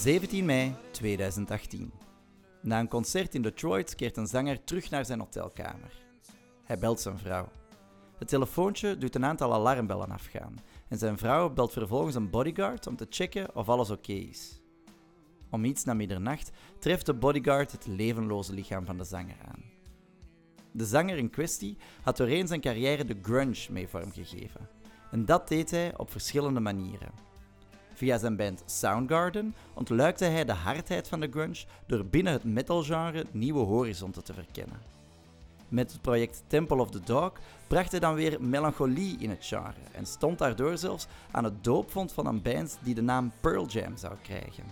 17 mei 2018. Na een concert in Detroit keert een zanger terug naar zijn hotelkamer. Hij belt zijn vrouw. Het telefoontje doet een aantal alarmbellen afgaan en zijn vrouw belt vervolgens een bodyguard om te checken of alles oké is. Om iets na middernacht treft de bodyguard het levenloze lichaam van de zanger aan. De zanger in kwestie had doorheen zijn carrière de grunge mee vormgegeven. En dat deed hij op verschillende manieren. Via zijn band Soundgarden ontluikte hij de hardheid van de grunge door binnen het metalgenre nieuwe horizonten te verkennen. Met het project Temple of the Dog bracht hij dan weer melancholie in het genre en stond daardoor zelfs aan het doopvond van een band die de naam Pearl Jam zou krijgen.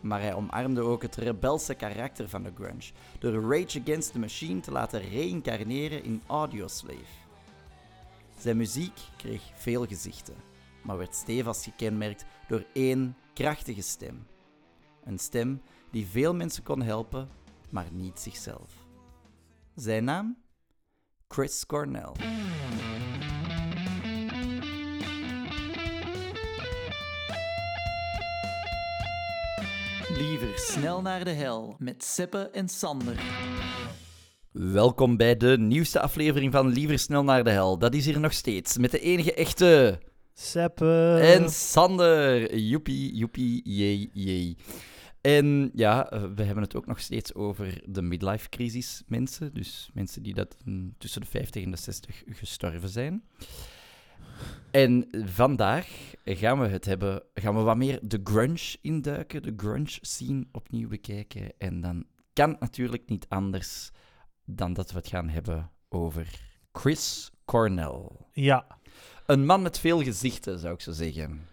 Maar hij omarmde ook het rebelse karakter van de grunge door Rage Against the Machine te laten reïncarneren in Audioslave. Zijn muziek kreeg veel gezichten, maar werd stevast gekenmerkt door één krachtige stem. Een stem die veel mensen kon helpen, maar niet zichzelf. Zijn naam? Chris Cornell. Liever snel naar de hel met Seppe en Sander. Welkom bij de nieuwste aflevering van Liever Snel naar de Hel. Dat is hier nog steeds met de enige echte Seppe. en Sander. Joepie, joepie, jee, jee. En ja, eh, we hebben het ook nog steeds over de midlife crisis mensen. Dus mensen die dat mm, tussen de 50 en de 60 gestorven zijn. En vandaag gaan we het hebben, gaan we wat meer de grunge induiken, de grunge scene opnieuw bekijken. En dan kan het natuurlijk niet anders dan dat we het gaan hebben over Chris Cornell. Ja. Een man met veel gezichten, zou ik zo zeggen.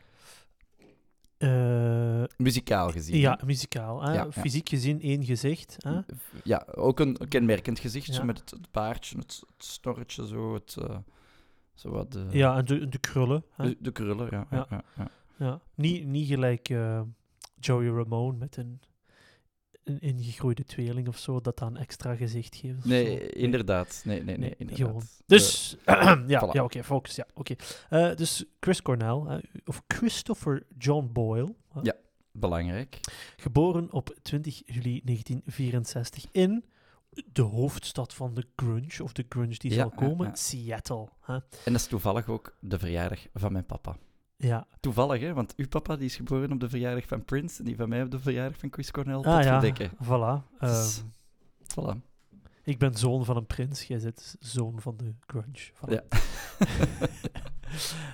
Eh, Muzikaal gezien. ja, muzikaal. Hè? Ja, ja. Fysiek gezien één gezicht. Hè? Ja, ook een kenmerkend gezicht, zo Ja. met het, het baardje, het, het snorretje, zo, het, eh, zo wat de, Ja, en de, de krullen. Hè? de, de krullen. Ja, ja. Ja. Ja, ja. Ja. Niet, niet gelijk eh, Joey Ramone met een, een ingegroeide tweeling of zo, dat dan extra gezicht geeft. Nee, inderdaad. Nee, nee, nee, gewoon. Dus, ja, voilà. ja oké, focus. Ja, oké. Eh, dus Chris Cornell, hè, of Christopher John Boyle, hè, Ja. belangrijk. geboren op 20 juli 1964 in de hoofdstad van de grunge, of de grunge die Ja, zal komen. Seattle. Hè. En dat is toevallig ook de verjaardag van mijn papa. Ja, Toevallig, hè? Want uw papa die is geboren op de verjaardag van Prince en die van mij op de verjaardag van Chris Cornell. ah, ja, verdekken. voilà. Dus- Ehm, Voilà. ik ben zoon van een prins, jij bent zoon van de grunge. Voilà. Ja.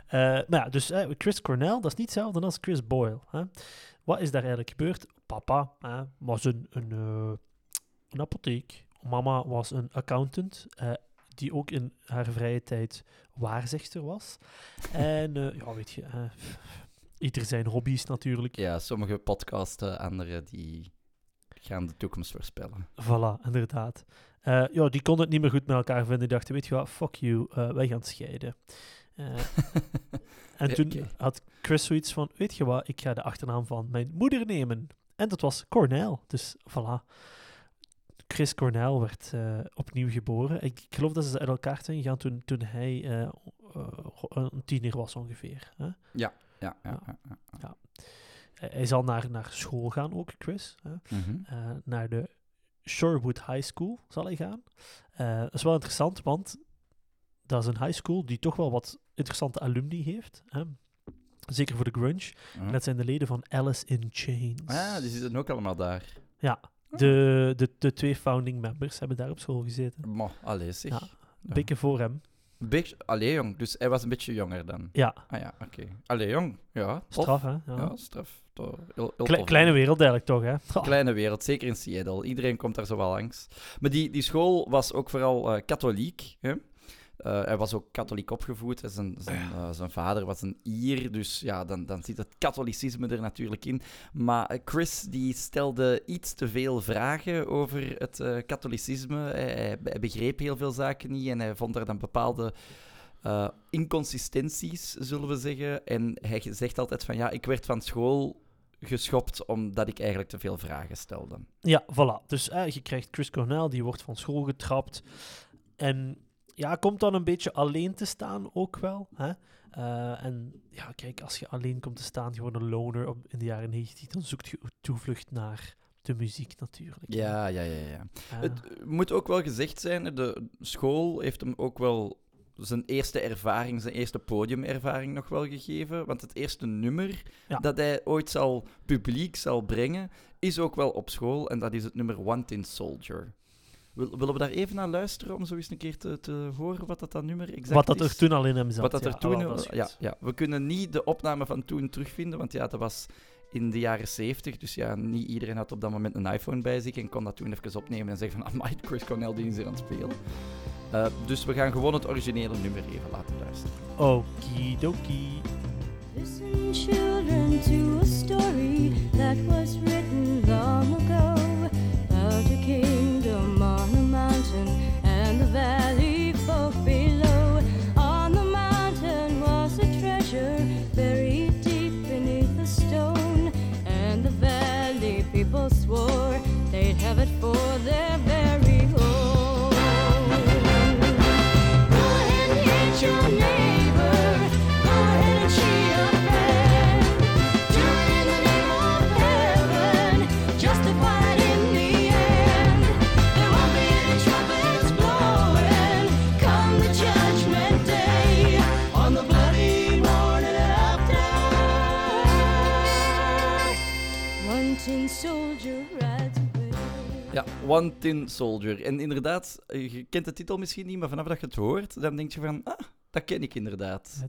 Eh, maar ja, dus Chris Cornell, dat is niet hetzelfde als Chris Boyle. Hè. Wat is daar eigenlijk gebeurd? Papa hè, was een, een, eh, een apotheek. Mama was een accountant, eh, die ook in haar vrije tijd waarzegster was. En eh, ja, weet je, eh, ieder zijn hobby's natuurlijk. Ja, sommige podcasten, andere die gaan de toekomst voorspellen. Voilà, inderdaad. Eh, ja, die konden het niet meer goed met elkaar vinden. Die dachten, weet je wat, fuck you, wij gaan scheiden. En toen had Chris zoiets van, weet je wat, ik ga de achternaam van mijn moeder nemen. En dat was Cornell. Dus voilà. Chris Cornell werd eh, opnieuw geboren. Ik, ik geloof dat ze uit elkaar zijn gegaan toen, toen hij eh, een tiener was ongeveer. Hè? Ja, ja, Ja. ja. ja. Hij hij zal naar, naar school gaan ook, Chris. Hè? Mhm. eh, naar de Shorewood High School zal hij gaan. Dat is wel interessant, want dat is een high school die toch wel wat interessante alumni heeft. Hè? Zeker voor de grunge. En dat zijn de leden van Alice in Chains. Ah, die zitten ook allemaal daar. Ja, de, de, de twee founding members hebben daar op school gezeten. Mo, allee zeg. Ja. Voor hem. Beetje, allee jong, dus hij was een beetje jonger dan. Ja, Ah ja, oké. Allee jong, ja. tof. straf hè. Ja. Ja, straf. Toch, heel- heel Kle- tof. kleine wereld eigenlijk toch hè. Kleine wereld, zeker in Seattle. Iedereen komt daar zo wel langs. Maar die, die school was ook vooral eh, katholiek. Hè? Eh, hij was ook katholiek opgevoed. Hij Zijn, zijn, eh, zijn vader was een Ier, dus ja, dan, dan zit het katholicisme er natuurlijk in. Maar eh, Chris die stelde iets te veel vragen over het eh, katholicisme. Hij, hij- hij begreep heel veel zaken niet en hij vond er dan bepaalde eh, inconsistenties, zullen we zeggen. En hij zegt altijd van ja, ik werd van school geschopt omdat ik eigenlijk te veel vragen stelde. Ja, voilà. Dus je krijgt Chris Cornell, die wordt van school getrapt. En ja, komt dan een beetje alleen te staan ook wel. Hè? Eh, en ja, kijk, als je alleen komt te staan, gewoon een loner op, in de jaren 90, dan zoekt je toevlucht naar de muziek natuurlijk. Ja, ja, ja, ja. Eh, Het moet ook wel gezegd zijn, de school heeft hem ook wel zijn eerste ervaring, zijn eerste podiumervaring nog wel gegeven. Want het eerste nummer Ja. dat hij ooit zal publiek zal brengen, is ook wel op school. En dat is het nummer One Tin Soldier. Wil- willen we daar even naar luisteren om zo eens een keer te, te horen wat dat, dat nummer exact wat dat is? er toen al in hem zat. Wat dat ja. er toen... Ah, is ja, ja, we kunnen niet de opname van toen terugvinden, want ja, dat was in de jaren 70. Dus ja, niet iedereen had op dat moment een iPhone bij zich en kon dat toen even opnemen en zeggen van, amai, Chris Cornell die is hier aan het spelen. Eh, dus we gaan gewoon het originele nummer even laten luisteren. Okidoki. Listen, children, to a story that was written long ago One Tin Soldier. En inderdaad, eh, je kent de titel misschien niet, maar vanaf dat je het hoort, dan denk je van, ah, dat ken ik inderdaad.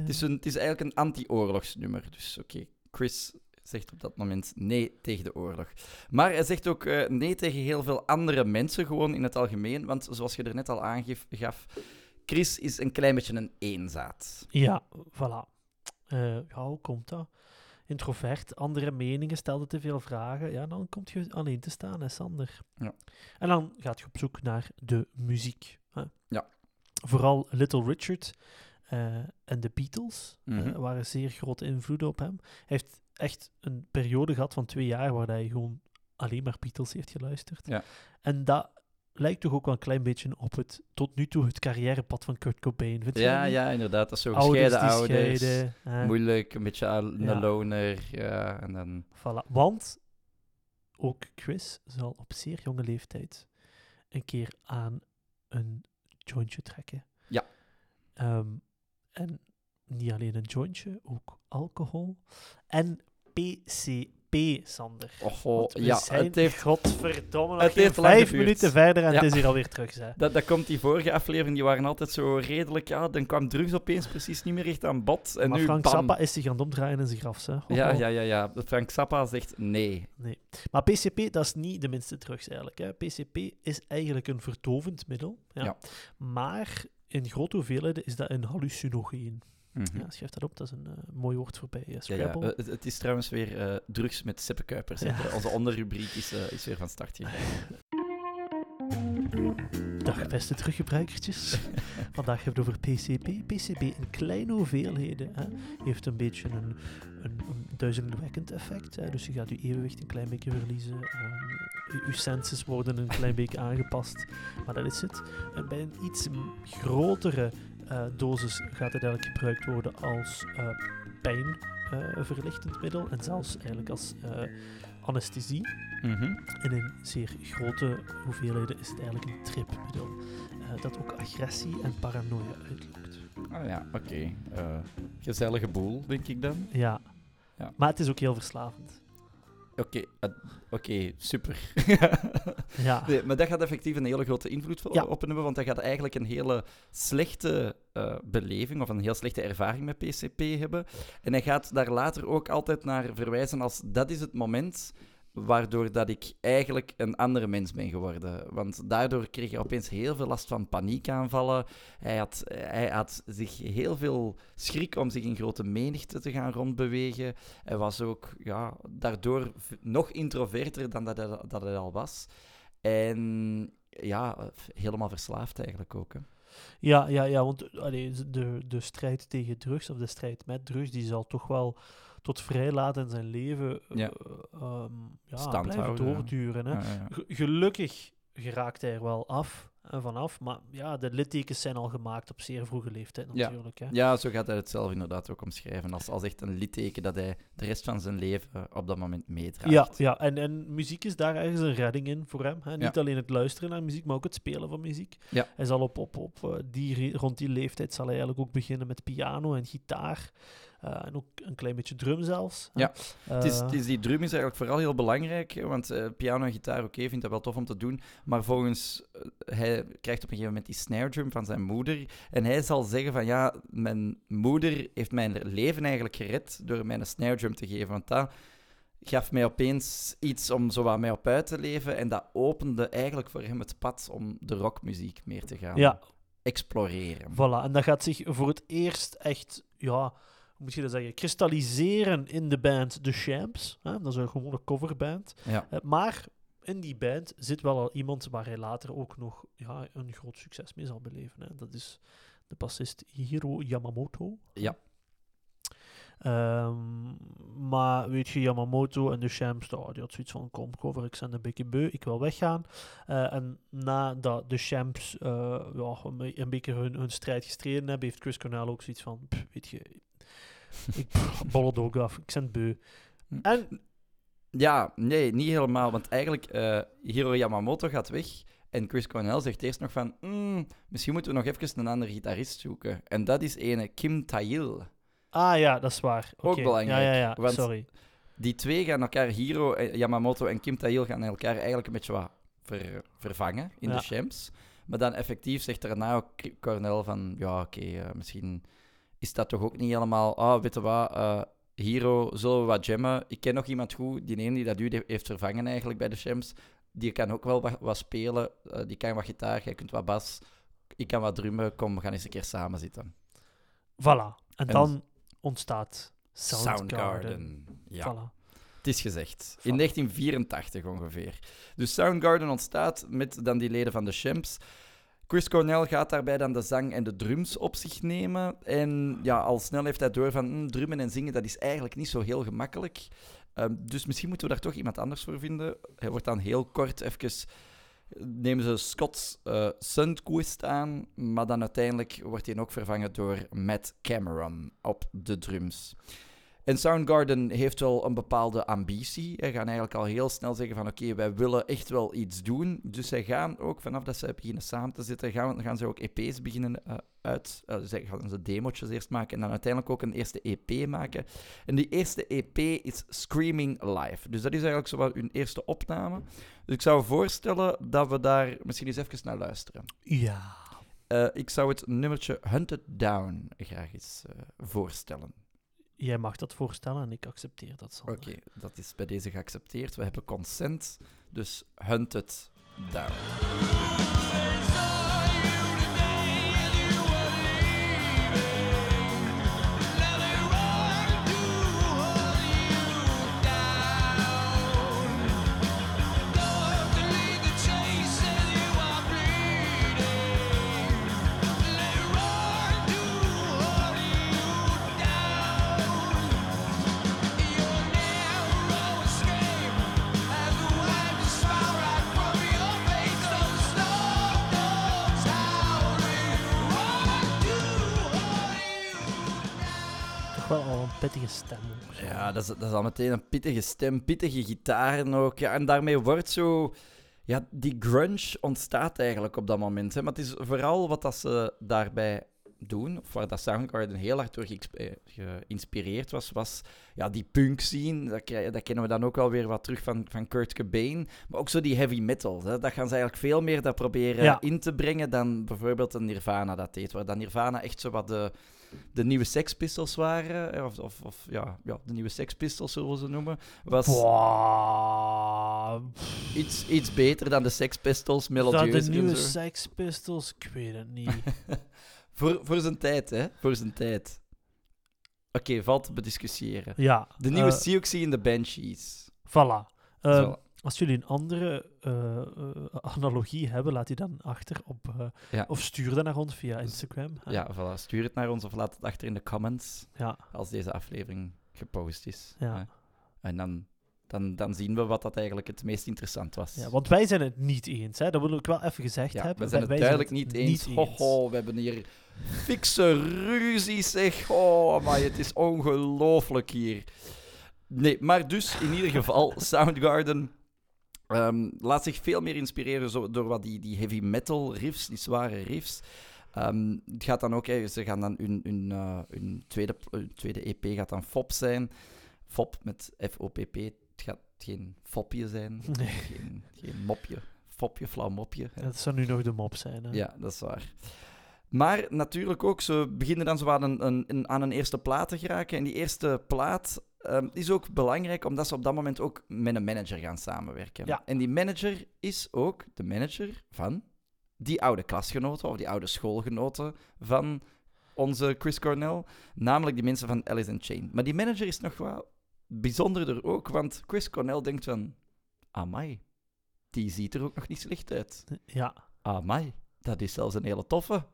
Het is, een, het is eigenlijk een anti-oorlogsnummer. Dus oké, Chris zegt op dat moment nee tegen de oorlog. Maar hij zegt ook eh, nee tegen heel veel andere mensen, gewoon in het algemeen. Want zoals je er net al aangaf, Chris is een klein beetje een eenzaad. Ja, voilà. Eh, ja, hoe komt dat? Introvert, andere meningen, stelde te veel vragen. Ja, dan kom je alleen te staan, hè, Sander. Ja. En dan gaat je op zoek naar de muziek. Hè. Ja. Vooral Little Richard eh, en de Beatles eh, Mhm. waren zeer grote invloeden op hem. Hij heeft echt een periode gehad van twee jaar waar hij gewoon alleen maar Beatles heeft geluisterd. Ja. En dat lijkt toch ook wel een klein beetje op het, tot nu toe, het carrièrepad van Kurt Cobain. Ja, ja, inderdaad. Dat is zo Ouders gescheiden die ouders. scheiden. Moeilijk, een beetje een Ja. loner. Ja, en dan... Voilà. Want ook Chris zal op zeer jonge leeftijd een keer aan een jointje trekken. Ja. Ehm, en niet alleen een jointje, ook alcohol. En PCP, Sander. We ja, zijn, het heeft... godverdomme, nog het heeft vijf minuten verder en Ja. het is hier alweer terug. Hè. Dat, dat komt die vorige aflevering, die waren altijd zo redelijk... Ja, dan kwam drugs opeens precies niet meer echt aan bod. En maar nu, Frank bam. Zappa is zich aan het omdraaien in zijn graf. Hè. Ja, ja, ja, ja. Frank Zappa zegt nee. Nee. Maar PCP, dat is niet de minste drugs eigenlijk. Hè. PCP is eigenlijk een verdovend middel. Ja. Ja. Maar in grote hoeveelheden is dat een hallucinogeen. Mhm. Ja, schrijf dat op, dat is een eh, mooi woord voor bij eh, Ja, ja. Scrabble. eh, Het, het is trouwens weer drugs met Seppe Kuipers. hè. Ja. Onze onderrubriek is, is weer van start gegaan. Dag beste teruggebruikertjes. Vandaag hebben we het over PCP. PCP in kleine hoeveelheden hè, heeft een beetje een, een, een duizelingwekkend effect. Hè. Dus je gaat je evenwicht een klein beetje verliezen. ehm, je, senses worden een klein beetje aangepast. Maar dat is het. En bij een iets grotere dosis gaat het eigenlijk gebruikt worden als eh pijnverlichtend middel. En zelfs eigenlijk als eh, anesthesie. Mhm. En in zeer grote hoeveelheden is het eigenlijk een tripmiddel. eh, dat ook agressie en paranoia uitlokt. Ah ja, oké. Eh, gezellige boel, denk ik dan. Ja. Ja. Maar het is ook heel verslavend. Oké, eh, oké, super. Ja. Nee, maar dat gaat effectief een hele grote invloed Ja. op hebben, want dat gaat eigenlijk een hele slechte eh, beleving of een heel slechte ervaring met PCP hebben. En hij gaat daar later ook altijd naar verwijzen als dat is het moment waardoor dat ik eigenlijk een andere mens ben geworden. Want daardoor kreeg hij opeens heel veel last van paniekaanvallen. Hij had, hij had zich heel veel schrik om zich in grote menigte te gaan rondbewegen. Hij was ook ja, daardoor nog introverter dan dat hij, dat hij al was. En ja, helemaal verslaafd eigenlijk ook. Hè. Ja, ja, ja, want allee, de, de strijd tegen drugs, of de strijd met drugs, die zal toch wel tot vrij laat in zijn leven eh, Ja. ehm, ja, ja. doorduren. Hè. Ja, ja, ja. Ge- Gelukkig geraakt hij er wel af. en vanaf. Maar ja, de littekens zijn al gemaakt op zeer vroege leeftijd Ja. natuurlijk. Hè. Ja, zo gaat hij het zelf inderdaad ook omschrijven. Als, als echt een litteken dat hij de rest van zijn leven op dat moment meedraagt. Ja, ja. En, en muziek is daar ergens een redding in voor hem. Hè. Niet Ja. alleen het luisteren naar muziek, maar ook het spelen van muziek. Ja. Hij zal op, op, op eh, die, rond die leeftijd zal hij eigenlijk ook beginnen met piano en gitaar. Eh, en ook een klein beetje drum zelfs. Ja. Het is, Eh, het is, die drum is eigenlijk vooral heel belangrijk, want eh, piano en gitaar, oké, vindt dat wel tof om te doen, maar volgens, hij krijgt op een gegeven moment die snare drum van zijn moeder, en hij zal zeggen van, ja, mijn moeder heeft mijn leven eigenlijk gered door mij een snare drum te geven, want dat gaf mij opeens iets om zo wat mij op uit te leven, en dat opende eigenlijk voor hem het pad om de rockmuziek meer te gaan Ja, exploreren. Voilà, en dat gaat zich voor het eerst echt, ja, moet je dat zeggen, kristalliseren in de band The Champs. Hè? Dat is een gewone coverband. Ja. Eh, maar in die band zit wel al iemand waar hij later ook nog ja, een groot succes mee zal beleven. Hè? Dat is de bassist Hiro Yamamoto. Ja. Ehm, maar weet je, Yamamoto en de Champs, oh, die had zoiets van: kom, cover, ik ben een beetje beu, ik wil weggaan. Eh, en nadat de Champs eh, ja, een, be- een beetje hun, hun strijd gestreden hebben, heeft Chris Cornell ook zoiets van: "Pff, weet je, ik bol het ook af, ik ben beu. En Ja, nee, niet helemaal. Want eigenlijk, eh Hiro Yamamoto gaat weg. En Chris Cornell zegt eerst nog van... "Mm, misschien moeten we nog even een andere gitarist zoeken. En dat is ene Kim Tail. Ah ja, dat is waar. Ook Oké. belangrijk, Ja, ja, ja. want- Sorry. Die twee gaan elkaar, Hiro eh, Yamamoto en Kim Tail, gaan elkaar eigenlijk een beetje wat ver- vervangen in Ja. de champs. Maar dan effectief zegt daarna ook Cornell van... Ja, oké, eh, misschien is dat toch ook niet helemaal... Ah, weet je wat... eh, Hiro, zullen we wat jammen? Ik ken nog iemand goed, die ene die dat u heeft vervangen eigenlijk bij de champs. Die kan ook wel wat, wat spelen. eh, die kan wat gitaar, jij kunt wat bas. Ik kan wat drummen. Kom, we gaan eens een keer samen zitten. Voilà. En, En- dan ontstaat Soundgarden. Ja. Voilà. Het is gezegd. In 1984 ongeveer. Dus Soundgarden ontstaat met dan die leden van de Champs. Chris Cornell gaat daarbij dan de zang en de drums op zich nemen. En ja, al snel heeft hij door van hm, drummen en zingen, dat is eigenlijk niet zo heel gemakkelijk. Ehm, dus misschien moeten we daar toch iemand anders voor vinden. Hij wordt dan heel kort even... Nemen ze Scott eh Sundquist aan, maar dan uiteindelijk wordt hij ook vervangen door Matt Cameron op de drums. En Soundgarden heeft wel een bepaalde ambitie. Ze gaan eigenlijk al heel snel zeggen van oké, wij willen echt wel iets doen. Dus zij gaan ook, vanaf dat ze beginnen samen te zitten, gaan, gaan ze ook EP's beginnen eh, uit. eh ze gaan ze demotjes eerst maken en dan uiteindelijk ook een eerste EP maken. En die eerste EP is Screaming Live. Dus dat is eigenlijk zo wat hun eerste opname. Dus ik zou voorstellen dat we daar misschien eens even naar luisteren. Ja. Eh, ik zou het nummertje Hunted Down graag eens voorstellen. Jij mag dat voorstellen en ik accepteer dat. Oké, dat is bij deze geaccepteerd. We hebben consent, dus hunted down. Pittige stem. Ja, dat is, dat is al meteen een pittige stem, pittige gitaren ook. Ja, en daarmee wordt zo... Ja, die grunge ontstaat eigenlijk op dat moment. Hè. Maar het is vooral wat dat ze daarbij doen, of waar dat Soundgarden heel hard door eh, geïnspireerd was, was ja, die punk scene. Dat, dat kennen we dan ook wel weer wat terug van, van Kurt Cobain. Maar ook zo die heavy metal. Hè. Dat gaan ze eigenlijk veel meer daar proberen Ja. in te brengen dan bijvoorbeeld een Nirvana dat deed. Waar dan Nirvana echt zo wat de, de nieuwe Sex Pistols waren. hè, Of, of, of ja, ja, de nieuwe Sex Pistols zullen we ze noemen. Was Boah, iets, iets beter dan de Sex Pistols, dat de melodieus en nieuwe zo. Sex Pistols? Ik weet het niet. Voor, voor zijn tijd, hè? Voor zijn tijd. Oké, valt te bediscussiëren. ja. De nieuwe eh, Siouxsie en de Banshees. Voilà. Ehm. Als jullie een andere eh, eh, analogie hebben, laat die dan achter op, eh, Ja. of stuur dat naar ons via Instagram. Ja, voilà. Stuur het naar ons of laat het achter in de comments ja. als deze aflevering gepost is. Ja. En dan dan, dan zien we wat dat eigenlijk het meest interessant was. Ja, want wij zijn het niet eens, hè? dat wil ik wel even gezegd Ja, hebben. we zijn het Wij- duidelijk niet eens. Ho, ho, we hebben hier fikse ruzie, zeg. Oh, maar het is ongelooflijk hier. Nee, maar dus in ieder geval, Soundgarden ehm, laat zich veel meer inspireren zo, door wat die, die heavy metal riffs, die zware riffs. Ehm, het gaat dan ook, hè, ze gaan dan hun, hun, eh, hun, tweede, hun tweede EP gaat dan FOP zijn. FOP met F-O-P-P. Het gaat geen fopje zijn, Nee. geen, geen mopje. Fopje, flauw mopje. hè. Dat zou nu nog de mop zijn. Hè? Ja, dat is waar. Maar natuurlijk ook, ze beginnen dan zo aan een, een- aan een eerste plaat te geraken. En die eerste plaat ehm, is ook belangrijk, omdat ze op dat moment ook met een manager gaan samenwerken. Ja. En die manager is ook de manager van die oude klasgenoten, of die oude schoolgenoten van onze Chris Cornell. Namelijk die mensen van Alice in Chain. Maar die manager is nog wel bijzonderder ook, want Chris Cornell denkt van... Amai, die ziet er ook nog niet slecht uit. Ja. Amai, dat is zelfs een hele toffe.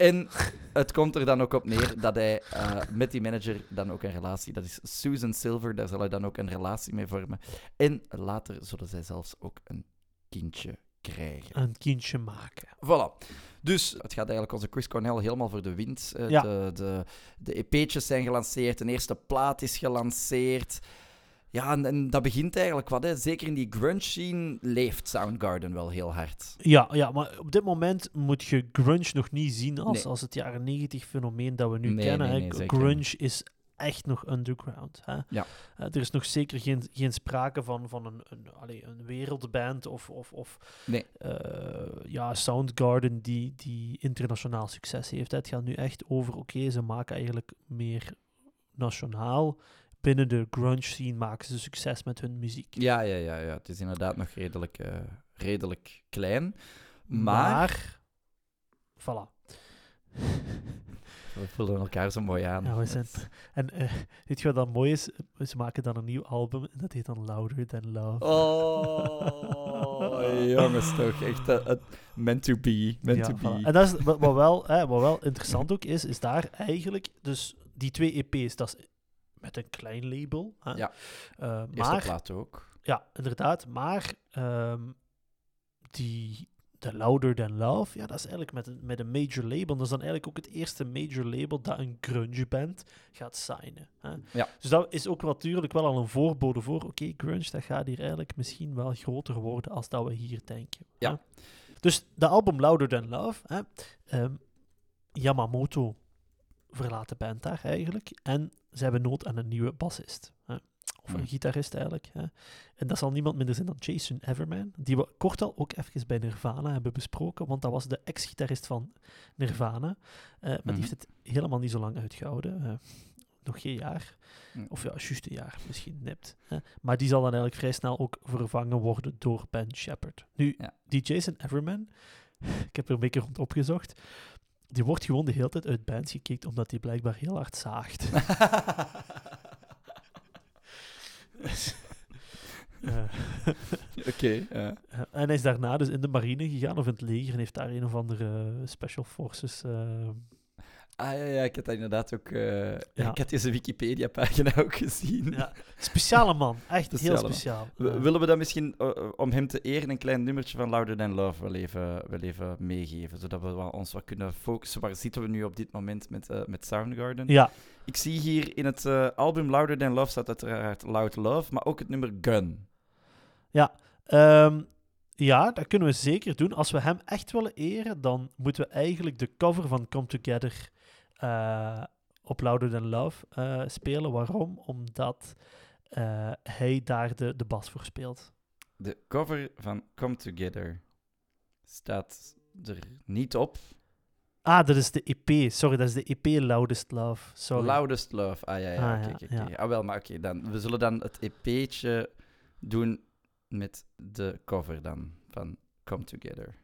En het komt er dan ook op neer dat hij eh, met die manager dan ook een relatie... Dat is Susan Silver, daar zal hij dan ook een relatie mee vormen. En later zullen zij zelfs ook een kindje krijgen. een kindje maken. Voilà. Dus het gaat eigenlijk onze Chris Cornell helemaal voor de wind. Eh, Ja. De, de, de EP'tjes zijn gelanceerd, een eerste plaat is gelanceerd. Ja, en, en dat begint eigenlijk wat. Hè. Zeker in die grunge scene leeft Soundgarden wel heel hard. Ja, ja, maar op dit moment moet je grunge nog niet zien als, Nee. als het jaren 90 fenomeen dat we nu Nee, kennen. nee, hè. grunge is echt nog underground. Hè? Ja. Eh, er is nog zeker geen, geen sprake van, van een, een, allee, een wereldband of, of, of Nee. eh, ja, Soundgarden die, die internationaal succes heeft. hè. Het gaat nu echt over, oké, ze maken eigenlijk meer nationaal. Binnen de grunge scene maken ze succes met hun muziek. Ja, ja, ja, ja. Het is inderdaad nog redelijk, eh, redelijk klein. Maar, Maar, voilà. we vullen elkaar zo mooi aan. Ja, we zijn... En eh, weet je wat dan mooi is? Ze maken dan een nieuw album en dat heet dan Louder Than Love. Oh, jongens, toch. Echt het meant to be. Meant Ja, to be. voilà. En dat is wat wel, hè, wat wel interessant ook is, is daar eigenlijk, dus die twee EP's, dat is met een klein label. Hè. Ja. Eerste maar, plaat ook. ja, inderdaad, maar ehm, die, de Louder Than Love, ja, dat is eigenlijk met een, met een major label. Dat is dan eigenlijk ook het eerste major label dat een grunge band gaat signen. Hè. Ja. Dus dat is ook natuurlijk wel al een voorbode voor, oké, grunge, dat gaat hier eigenlijk misschien wel groter worden als dat we hier denken. Ja. hè. Dus de album Louder Than Love, hè, ehm, Yamamoto verlaat de band daar eigenlijk. En ze hebben nood aan een nieuwe bassist. Hè. Of een Hmm. gitarist eigenlijk. Hè. En dat zal niemand minder zijn dan Jason Everman, die we kort al ook even bij Nirvana hebben besproken, want dat was de ex-gitarist van Nirvana. Eh, maar die Mhm. heeft het helemaal niet zo lang uitgehouden. eh, nog geen jaar. Mm. Of ja, juist een jaar misschien nipt. Hè. Maar die zal dan eigenlijk vrij snel ook vervangen worden door Ben Shepard. Nu, Ja. die Jason Everman, ik heb er een beetje rond opgezocht, die wordt gewoon de hele tijd uit bands gekikt omdat hij blijkbaar heel hard zaagt. Eh, Oké, ja. Eh, en hij is daarna dus in de marine gegaan of in het leger en heeft daar een of andere special forces. eh, Ah ja, ja, ik had dat inderdaad ook... eh, Ja. Ik had deze Wikipedia-pagina ook gezien. ja, speciale man, echt Speciale heel man. speciaal. Eh, Willen we dan misschien, eh, eh, om hem te eren, een klein nummertje van Louder Than Love wel even, wel even meegeven, zodat we ons wat kunnen focussen. Waar zitten we nu op dit moment met, met Soundgarden? ja, Ik zie hier in het album Louder Than Love staat uiteraard Loud Love, maar ook het nummer Gun. Ehm, ja, dat kunnen we zeker doen. Als we hem echt willen eren, dan moeten we eigenlijk de cover van Come Together eh, op Louder Than Love eh, spelen. Waarom? Omdat eh, hij daar de, de bas voor speelt. De cover van Come Together staat er niet op. Ah, dat is de EP. Sorry, dat is de EP Loudest Love. Sorry. Loudest Love. Ah ja, ja, Ah, oké, ja, oké, ja. oké. Ah wel, maar oké, dan. We zullen dan het EP'tje doen met de cover dan van Come Together.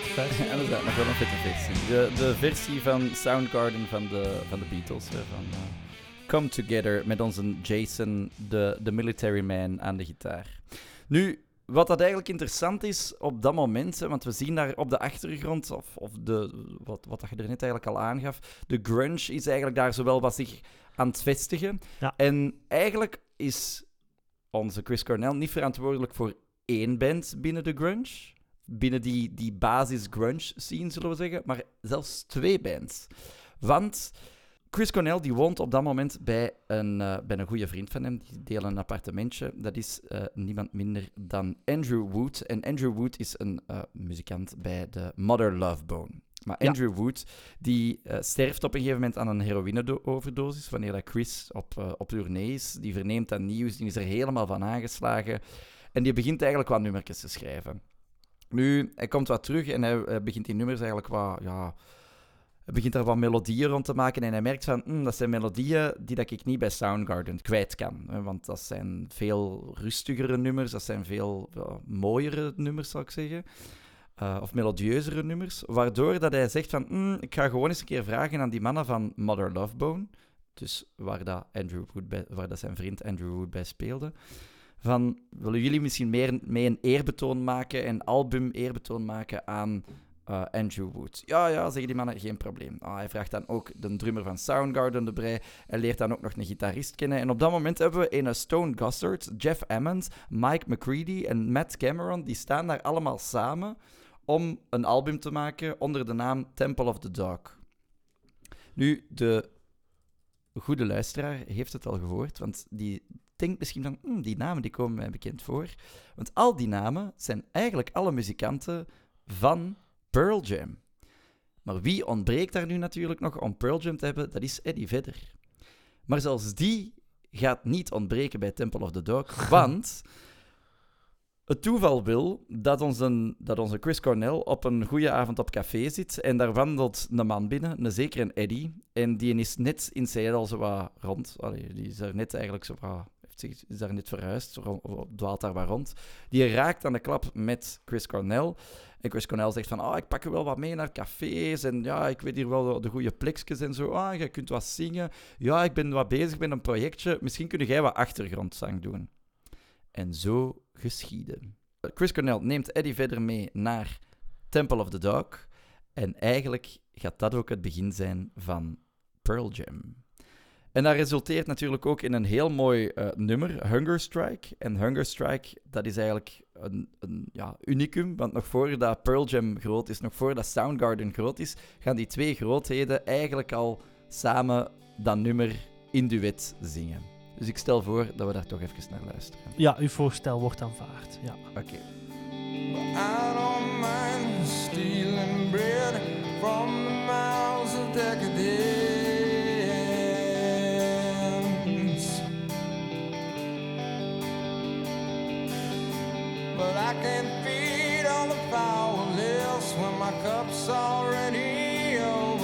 Versie. En dat nog wel een versie. De, de versie van Soundgarden van de, van de Beatles. Hè, van eh, Come Together met onze Jason, de, de military man, aan de gitaar. Nu, wat dat eigenlijk interessant is op dat moment, hè, want we zien daar op de achtergrond, of, of de, wat, wat dat je er net eigenlijk al aangaf, de grunge is eigenlijk daar zowel wat zich aan het vestigen. Ja. En eigenlijk is onze Chris Cornell niet verantwoordelijk voor één band binnen de grunge. Binnen die, die basis grunge scene, zullen we zeggen. Maar zelfs twee bands. Want Chris Cornell die woont op dat moment bij een, eh, bij een goede vriend van hem. Die delen een appartementje. Dat is eh, niemand minder dan Andrew Wood. En Andrew Wood is een eh, muzikant bij de Mother Love Bone. Maar Ja. Andrew Wood die sterft op een gegeven moment aan een heroïne-overdosis. Wanneer dat Chris op, op tournee is. Die verneemt dat nieuws. Die is er helemaal van aangeslagen. En die begint eigenlijk wat nummertjes te schrijven. Nu, hij komt wat terug en hij, begint die nummers eigenlijk wat... Ja, hij begint daar wat melodieën rond te maken en hij merkt van, "Hmm, dat zijn melodieën die dat ik niet bij Soundgarden kwijt kan. Want dat zijn veel rustigere nummers, dat zijn veel mooiere nummers, zou ik zeggen. Eh, of melodieuzere nummers. Waardoor dat hij zegt van, "Hmm, ik ga gewoon eens een keer vragen aan die mannen van Mother Love Bone. Dus waar, dat Andrew Wood bij, waar dat zijn vriend Andrew Wood bij speelde. Van, willen jullie misschien meer mee een eerbetoon maken, een album eerbetoon maken aan eh, Andrew Wood. Ja, ja, zeggen die mannen, geen probleem. Ah, hij vraagt dan ook de drummer van Soundgarden erbij. Hij leert dan ook nog een gitarist kennen. En op dat moment hebben we een Stone Gossard, Jeff Ammons, Mike McCready en Matt Cameron. Die staan daar allemaal samen om een album te maken onder de naam Temple of the Dog. Nu, de goede luisteraar heeft het al gehoord, want die denkt misschien van, "Hmm, die namen die komen mij bekend voor. Want al die namen zijn eigenlijk alle muzikanten van Pearl Jam. Maar wie ontbreekt daar nu natuurlijk nog om Pearl Jam te hebben? Dat is Eddie Vedder. Maar zelfs die gaat niet ontbreken bij Temple of the Dog, want het toeval wil dat onze, dat onze Chris Cornell op een goede avond op café zit en daar wandelt een man binnen, een zeker een Eddie, en die is net in Seattle zo wat rond. Allee, die is daar net eigenlijk zo wat, zich, is daar net verhuisd, dwaalt daar wat rond. Die raakt aan de klap met Chris Cornell. En Chris Cornell zegt van, ah, ik pak er wel wat mee naar cafés en ja, ik weet hier wel de goede plekjes en zo. Ah, jij kunt wat zingen. Ja, ik ben wat bezig met een projectje. Misschien kun jij wat achtergrondzang doen. En zo geschieden. Chris Cornell neemt Eddie verder mee naar Temple of the Dog. En eigenlijk gaat dat ook het begin zijn van Pearl Jam. En dat resulteert natuurlijk ook in een heel mooi eh, nummer, Hunger Strike. En Hunger Strike, dat is eigenlijk een, een ja, unicum, want nog voordat Pearl Jam groot is, nog voordat Soundgarden groot is, gaan die twee grootheden eigenlijk al samen dat nummer in duet zingen. Dus ik stel voor dat we daar toch even naar luisteren. Ja, uw voorstel wordt aanvaard. Ja. Oké. I don't mind stealing bread from the mouths of decadence. But I can't feed all the powerless when my cup's already overfilled.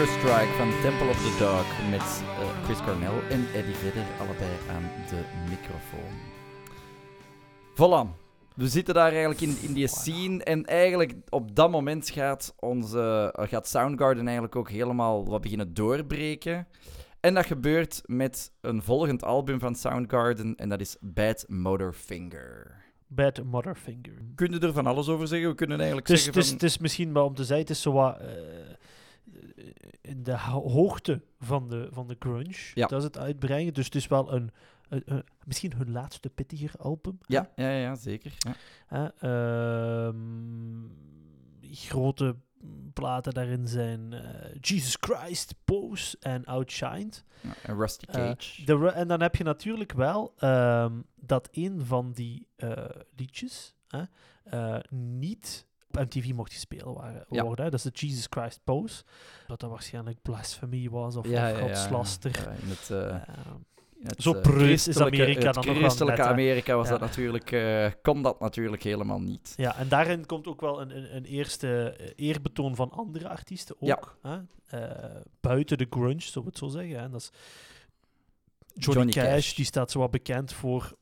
Hunger Strike van Temple of the Dog met eh, Chris Cornell en Eddie Vedder, allebei aan de microfoon. Voilà. We zitten daar eigenlijk in, in die scene en eigenlijk op dat moment gaat, onze, eh, gaat Soundgarden eigenlijk ook helemaal wat beginnen doorbreken. En dat gebeurt met een volgend album van Soundgarden en dat is Bad Motorfinger. Bad Motherfinger. Kun je er van alles over zeggen? We kunnen eigenlijk Het is, zeggen het, is, van... het is misschien wel om te zeggen, het is zo wat eh, in de ho- hoogte van de, van de grunge. Ja. Dat is het uitbrengen. Dus het is wel een, een- een- misschien hun laatste pittiger album. Ja, ja, ja, zeker. Ja. Ehm, grote platen daarin zijn eh, Jesus Christ, Pose en Outshined. Ja, En Rusty Eh, Cage. de ru- en dan heb je natuurlijk wel ehm, dat een van die eh, liedjes eh, niet op MTV mocht gespeeld waren, Ja. worden. hè. Dat is de Jesus Christ Pose. Dat dat waarschijnlijk blasphemy was of, ja, of godslaster. ja, in het, eh, in het, zo eh, preus is christelijke- Amerika dan nog christelijke net. Amerika was dat natuurlijk, eh, kon dat natuurlijk helemaal niet. Ja, en daarin komt ook wel een, een, een eerste eh, eerbetoon van andere artiesten ook. Hè? Eh, buiten de grunge, zullen we het zo zeggen. Hè? Dat is Johnny, Johnny Cash, Cash. die staat zo wat bekend voor...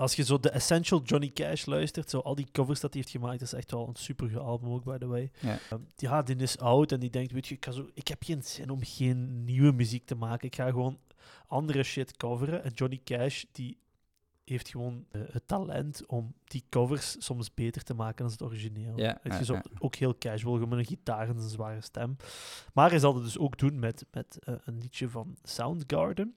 Als je zo de Essential Johnny Cash luistert, zo al die covers dat hij heeft gemaakt, dat is echt wel een super album ook, by the way. Ja. Ehm, ja, die is oud en die denkt, weet je, ik, zo, ik heb geen zin om geen nieuwe muziek te maken. Ik ga gewoon andere shit coveren. En Johnny Cash, die heeft gewoon eh, het talent om die covers soms beter te maken dan het origineel. Ja, ja. Ook heel casual, gewoon met een gitaar en een zware stem. Maar hij zal het dus ook doen met, met eh, een liedje van Soundgarden.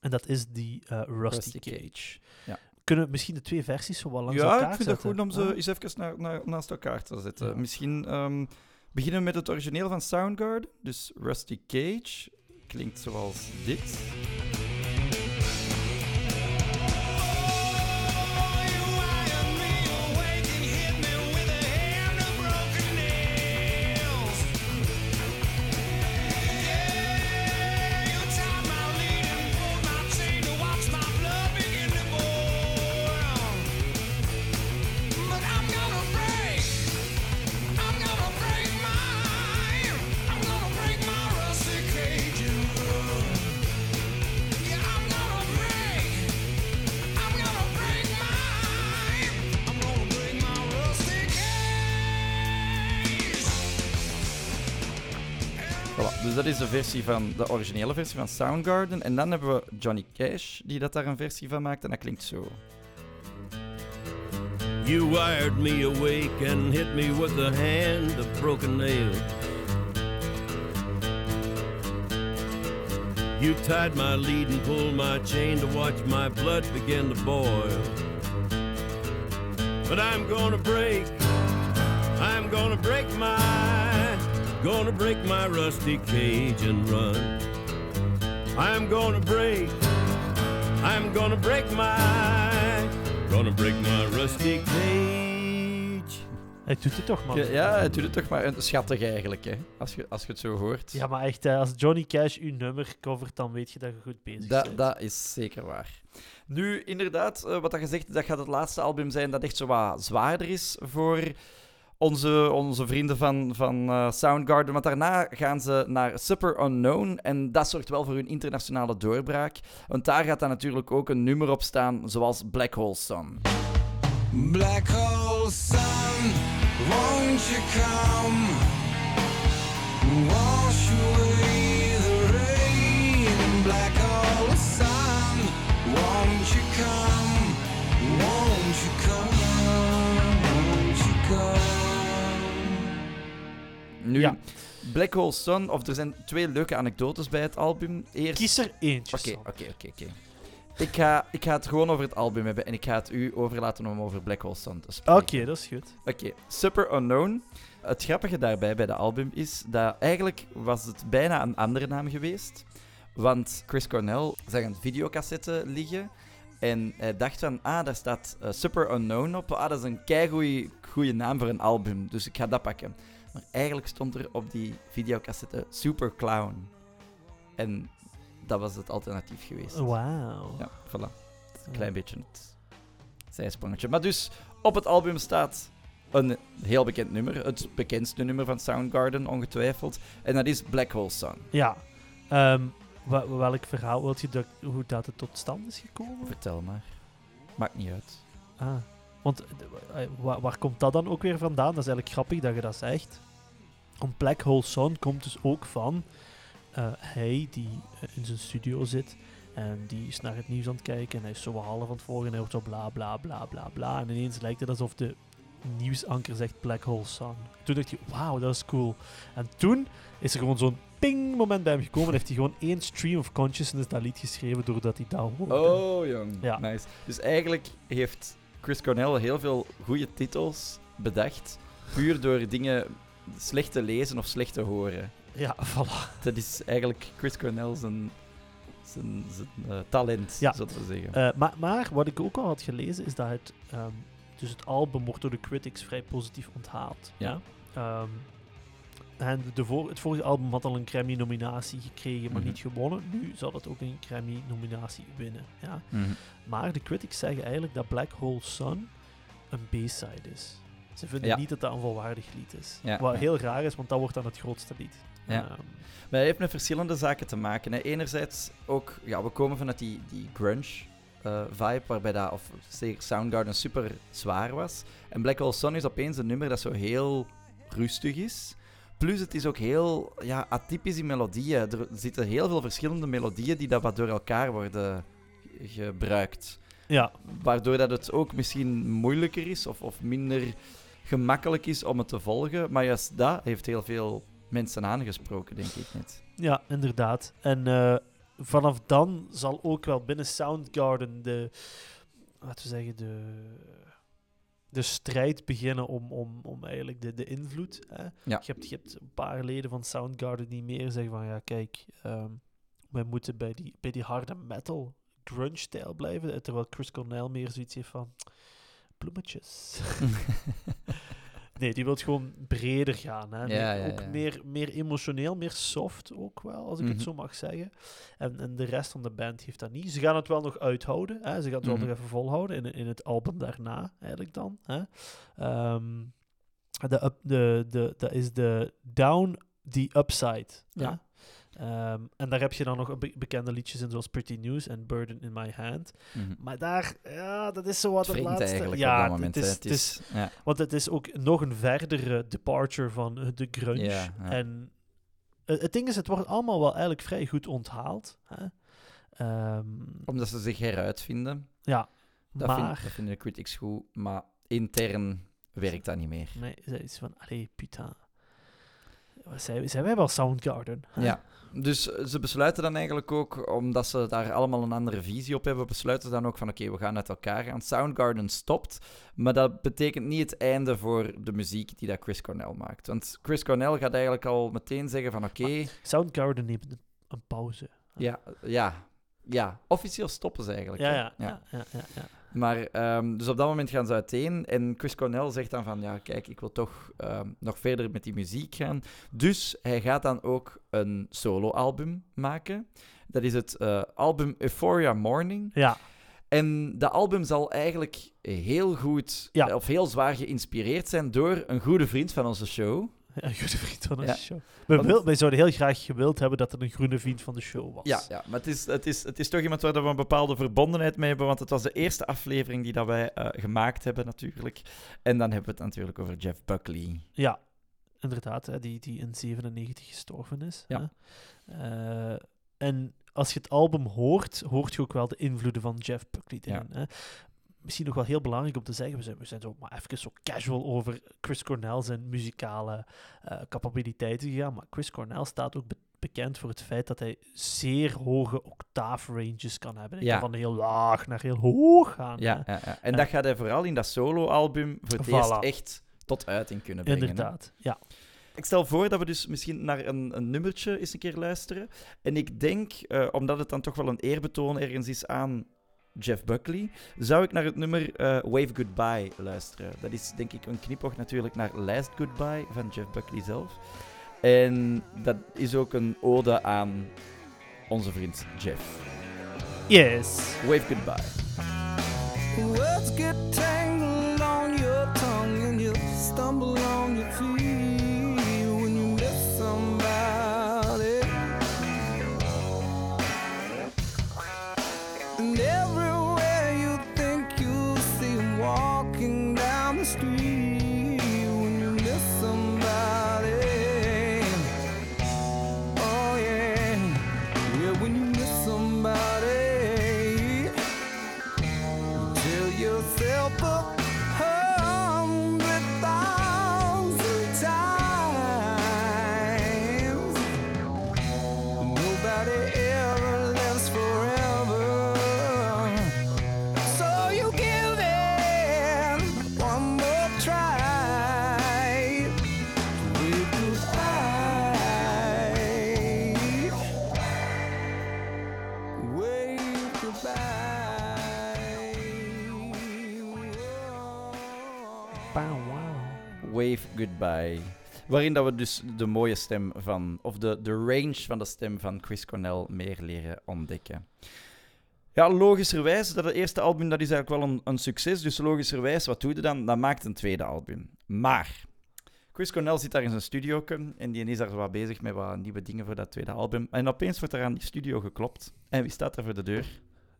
En dat is die eh, Rusty, Rusty Cage. Cage. Ja. Kunnen we misschien de twee versies zo wat langs Ja, elkaar ik vind het zetten? goed om ze Ah. eens even na- na- naast elkaar te zetten. Ja. Misschien ehm, beginnen we met het origineel van Soundgarden. Dus Rusty Cage klinkt zoals dit. Dat is de versie van de originele versie van Soundgarden. En dan hebben we Johnny Cash, die dat daar een versie van maakt. En dat klinkt zo. You wired me awake and hit me with a hand of broken nail. You tied my lead and pulled my chain to watch my blood begin to boil. But I'm gonna break, I'm gonna break my, gonna break my rusty cage and run. I'm gonna break, I'm gonna break my, gonna break my rusty cage. Hij doet het toch, man. Ja, ja, het doet het toch maar een schattig eigenlijk, hè? Als je, als je het zo hoort. Ja, maar echt, eh, als Johnny Cash uw nummer covert, dan weet je dat je goed bezig bent. dat is zeker waar. Nu, inderdaad, eh, wat dat gezegd dat gaat het laatste album zijn dat echt zo wat zwaarder is voor onze, onze vrienden van, van eh, Soundgarden. Want daarna gaan ze naar Super Unknown en dat zorgt wel voor hun internationale doorbraak. Want daar gaat dan natuurlijk ook een nummer op staan, zoals Black Hole Sun. Black hole sun, won't you come? Wash away the rain. Black hole sun, won't you come? Won't you come? Won't you come? Nu, Ja. Black Hole Sun, of er zijn twee leuke anekdotes bij het album. Eerst... Kies er eentje. Oké, oké, oké, oké. Ik ga, ik ga het gewoon over het album hebben en ik ga het u overlaten om over Black Hole Sun te spreken. Oké, dat is goed. Oké, Super Unknown. Het grappige daarbij bij de album is dat eigenlijk was het bijna een andere naam geweest. Want Chris Cornell zag een videocassette liggen en hij dacht van, ah, daar staat eh, Super Unknown op. Ah, dat is een keigoeie goede naam voor een album, dus ik ga dat pakken. Maar eigenlijk stond er op die videocassette Super Clown. En dat was het alternatief geweest. Wauw. Ja, voilà. Een klein beetje het zijsprongetje. Maar dus, op het album staat een heel bekend nummer. Het bekendste nummer van Soundgarden, ongetwijfeld. En dat is Black Hole Sun. Ja. Ehm, welk verhaal wilt je dat, hoe dat het tot stand is gekomen? Vertel maar. Maakt niet uit. Ah. Want eh, wa- waar komt dat dan ook weer vandaan? Dat is eigenlijk grappig dat je dat zegt. Want Black Hole Sun komt dus ook van eh, hij die eh, in zijn studio zit en die is naar het nieuws aan het kijken en hij is zo half aan het volgen en hij hoort zo bla bla bla bla bla en ineens lijkt het alsof de nieuwsanker zegt Black Hole Sun. Toen dacht je, wauw, dat is cool. En toen is er gewoon zo'n ping moment bij hem gekomen en heeft hij gewoon één stream of consciousness dat lied geschreven doordat hij dat hoorde. Oh, jong. Ja. Nice. Dus eigenlijk heeft Chris Cornell heel veel goede titels bedacht. Puur door dingen slecht te lezen of slecht te horen. Ja, voilà. Dat is eigenlijk Chris Cornell zijn, zijn, zijn eh, talent, Ja. zo te zeggen. Eh, maar, maar wat ik ook al had gelezen is dat het, ehm, dus het album wordt door de critics vrij positief onthaald. Ja. Ehm, en de voor, het vorige album had al een Grammy-nominatie gekregen, maar Mhm. niet gewonnen. Nu zal het ook een Grammy-nominatie winnen. Ja. Mhm. Maar de critics zeggen eigenlijk dat Black Hole Sun een B-side is. Ze vinden Ja. niet dat dat een volwaardig lied is. Ja, Wat heel raar is, want dat wordt dan het grootste lied. Ja. Ehm, Maar hij heeft met verschillende zaken te maken. Hè. Enerzijds ook, ja, we komen vanuit die, die grunge eh, vibe, waarbij dat, of zeker Soundgarden super zwaar was. En Black Hole Sun is opeens een nummer dat zo heel rustig is. Plus het is ook heel ja, atypisch in melodieën. Er zitten heel veel verschillende melodieën die dat wat door elkaar worden gebruikt. ja, Waardoor dat het ook misschien moeilijker is of, of minder gemakkelijk is om het te volgen. Maar juist dat heeft heel veel mensen aangesproken, denk ik net. Ja, inderdaad. En eh, vanaf dan zal ook wel binnen Soundgarden de, laten we zeggen, de, de strijd beginnen om, om, om eigenlijk de, de invloed. Hè? Ja. Je, hebt, je hebt een paar leden van Soundgarden die meer zeggen van, ja kijk, ehm, wij moeten bij die, bij die harde metal grunge-stijl blijven. Terwijl Chris Cornell meer zoiets heeft van, bloemetjes. Nee, die wil gewoon breder gaan. Hè. Ja, Meer- ja, ook. Meer, meer emotioneel, meer soft ook wel, als ik het Mhm. zo mag zeggen. En, en de rest van de band heeft dat niet. Ze gaan het wel nog uithouden. Hè. Ze gaan het wel Mhm. nog even volhouden in, in het album daarna, eigenlijk dan. Hè. Ehm, de, up, de, de, dat is de Down the Upside. Ja. Ehm, en daar heb je dan nog be- bekende liedjes in, zoals Pretty News en Burden in My Hand. Mhm. Maar daar, ja, dat is zo wat het laatste. eigenlijk ja, op dat het moment. is, hè. het is, ja. want het is ook nog een verdere departure van de grunge. Ja, ja. En eh, het ding is, het wordt allemaal wel eigenlijk vrij goed onthaald. Hè? Ehm, Omdat ze zich heruitvinden. ja, Dat, maar... vind- dat vinden de critics goed, maar intern werkt dat niet meer. Nee, ze is van, allee, putain. Wat Zijn, zijn wij wel Soundgarden? hè? Ja. Dus eh, ze besluiten dan eigenlijk ook, omdat ze daar allemaal een andere visie op hebben, besluiten ze dan ook van oké, we gaan uit elkaar gaan. Soundgarden stopt, maar dat betekent niet het einde voor de muziek die dat Chris Cornell maakt. Want Chris Cornell gaat eigenlijk al meteen zeggen van oké, Soundgarden neemt een, een pauze. ja, ja, ja, officieel stoppen ze eigenlijk. Ja, ja, ja. ja, ja, ja. Maar, ehm, dus op dat moment gaan ze uiteen. En Chris Cornell zegt dan van, ja, kijk, ik wil toch ehm, nog verder met die muziek gaan. Dus hij gaat dan ook een solo-album maken. Dat is het eh, album Euphoria Morning. Ja, En dat album zal eigenlijk heel goed, Ja. of heel zwaar geïnspireerd zijn door een goede vriend van onze show. een goede vriend van de Ja. show. We wil, wij zouden heel graag gewild hebben dat er een groene vriend van de show was. Ja, ja maar het is, het, is, het is toch iemand waar we een bepaalde verbondenheid mee hebben, want het was de eerste aflevering die dat wij eh, gemaakt hebben natuurlijk. En dan hebben we het natuurlijk over Jeff Buckley. Ja, inderdaad, hè, die, die in 97 gestorven is. Ja. Hè. Eh, en als je het album hoort, hoort je ook wel de invloeden van Jeff Buckley erin. Hè. Misschien nog wel heel belangrijk om te zeggen, we zijn, we zijn zo maar even zo casual over Chris Cornell zijn muzikale eh, capabiliteiten gegaan, maar Chris Cornell staat ook be- bekend voor het feit dat hij zeer hoge octaafranges kan hebben. Hij Ja. kan van heel laag naar heel hoog gaan. Ja, ja, ja. en dat gaat hij vooral in dat solo-album voor het Voilà. eerst echt tot uiting kunnen brengen. hè. Inderdaad, ja. Ik stel voor dat we dus misschien naar een, een nummertje eens een keer luisteren. En ik denk, eh, omdat het dan toch wel een eerbetoon ergens is aan Jeff Buckley, zou ik naar het nummer eh, Wave Goodbye luisteren. Dat is denk ik een knipoog natuurlijk naar Last Goodbye van Jeff Buckley zelf. En dat is ook een ode aan onze vriend Jeff. Yes. Wave Goodbye. Words get tangled on your tongue and you stumble on your feet yourself a Goodbye. Waarin dat we dus de mooie stem van, of de, de range van de stem van Chris Cornell meer leren ontdekken. Ja, logischerwijs, dat het eerste album dat is eigenlijk wel een, een succes. Dus logischerwijs, wat doe je dan? Dat maakt een tweede album. Maar Chris Cornell zit daar in zijn studio en die is daar wat bezig met wat nieuwe dingen voor dat tweede album. En opeens wordt er aan die studio geklopt. En wie staat er voor de deur?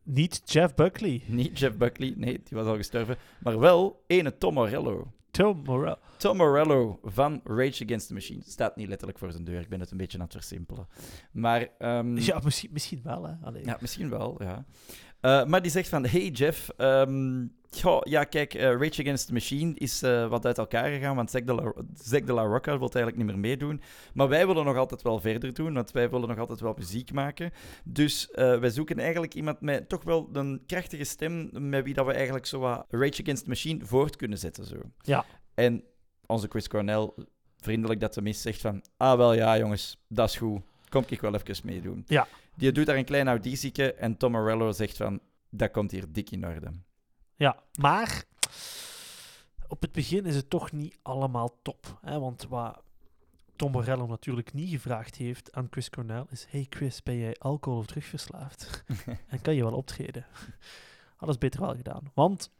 Niet Jeff Buckley. Niet Jeff Buckley, nee, die was al gestorven. Maar wel ene Tom Morello. Tom Morello. Tom Morello van Rage Against the Machine. Staat niet letterlijk voor zijn deur, ik ben het een beetje aan het versimpelen. Maar ehm, Ja, misschien, misschien wel, hè. Allee. ja, misschien wel, ja. Eh, maar die zegt van, hey Jeff, ehm, goh, ja kijk, eh, Rage Against the Machine is eh, wat uit elkaar gegaan, want Zack de La, Zack de La Rocca wil eigenlijk niet meer meedoen. Maar wij willen nog altijd wel verder doen, want wij willen nog altijd wel muziek maken. Dus wij zoeken eigenlijk iemand met toch wel een krachtige stem, met wie dat we eigenlijk zo wat Rage Against the Machine voort kunnen zetten. Zo. Ja. En onze Chris Cornell, vriendelijk dat tenminste zegt van, ah wel ja jongens, dat is goed, kom ik wel even meedoen. Ja. Die doet daar een klein auditieke en Tom Morello zegt van, dat komt hier dik in orde. Ja, maar op het begin is het toch niet allemaal top. Hè? Want wat Tom Morello natuurlijk niet gevraagd heeft aan Chris Cornell is: Hey Chris, ben jij alcohol of drugverslaafd? en kan je wel optreden? Ze beter wel gedaan. Want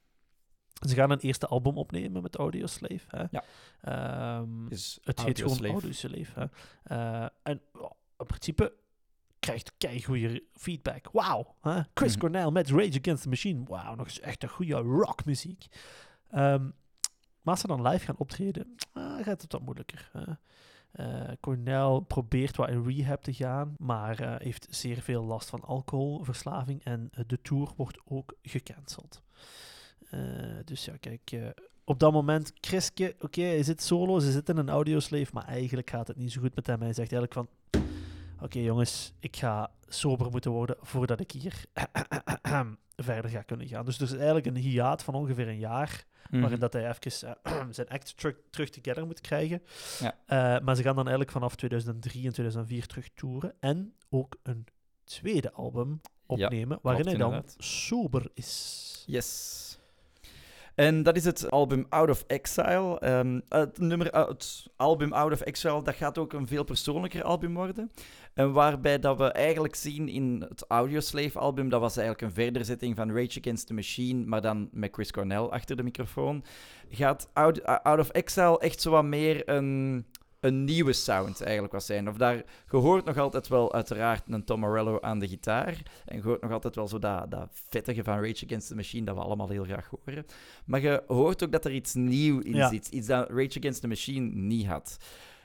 ze gaan een eerste album opnemen met Audioslave. Hè? Ja. Ehm, het heet gewoon Audioslave. Hè? Eh, en ja, in principe krijgt goede feedback. Wauw? Chris Mhm. Cornell met Rage Against the Machine. Wauw, nog eens echt een goede rockmuziek. Ehm maar als ze dan live gaan optreden, ah, gaat het wat moeilijker. hè. Eh, Cornell probeert wat in rehab te gaan, maar eh, heeft zeer veel last van alcoholverslaving en eh, de tour wordt ook gecanceld. Dus ja, kijk, op dat moment, Chriske, oké, hij zit solo, ze zit in een audioslave, maar eigenlijk gaat het niet zo goed met hem. Hij zegt eigenlijk van, oké jongens, ik ga sober moeten worden voordat ik hier verder ga kunnen gaan. Dus er is eigenlijk een hiaat van ongeveer een jaar, Mhm. waarin dat hij even eh, zijn act terug, terug together moet krijgen. Ja. Eh, maar ze gaan dan eigenlijk vanaf 2003 en 2004 terug toeren en ook een tweede album opnemen, waarin hij dan inderdaad. sober is. Yes. En dat is het album Out of Exile. Ehm, het, nummer, uh, het album Out of Exile dat gaat ook een veel persoonlijker album worden. En waarbij dat we eigenlijk zien in het Audioslave album, dat was eigenlijk een verderzetting van Rage Against the Machine, maar dan met Chris Cornell achter de microfoon, gaat Out, Out of Exile echt zo wat meer een, een nieuwe sound eigenlijk was zijn. Of daar, je hoort nog altijd wel uiteraard een Tom Morello aan de gitaar. En je hoort nog altijd wel zo dat, dat vettige van Rage Against the Machine, dat we allemaal heel graag horen. Maar je hoort ook dat er iets nieuw in Ja. zit. Iets dat Rage Against the Machine niet had.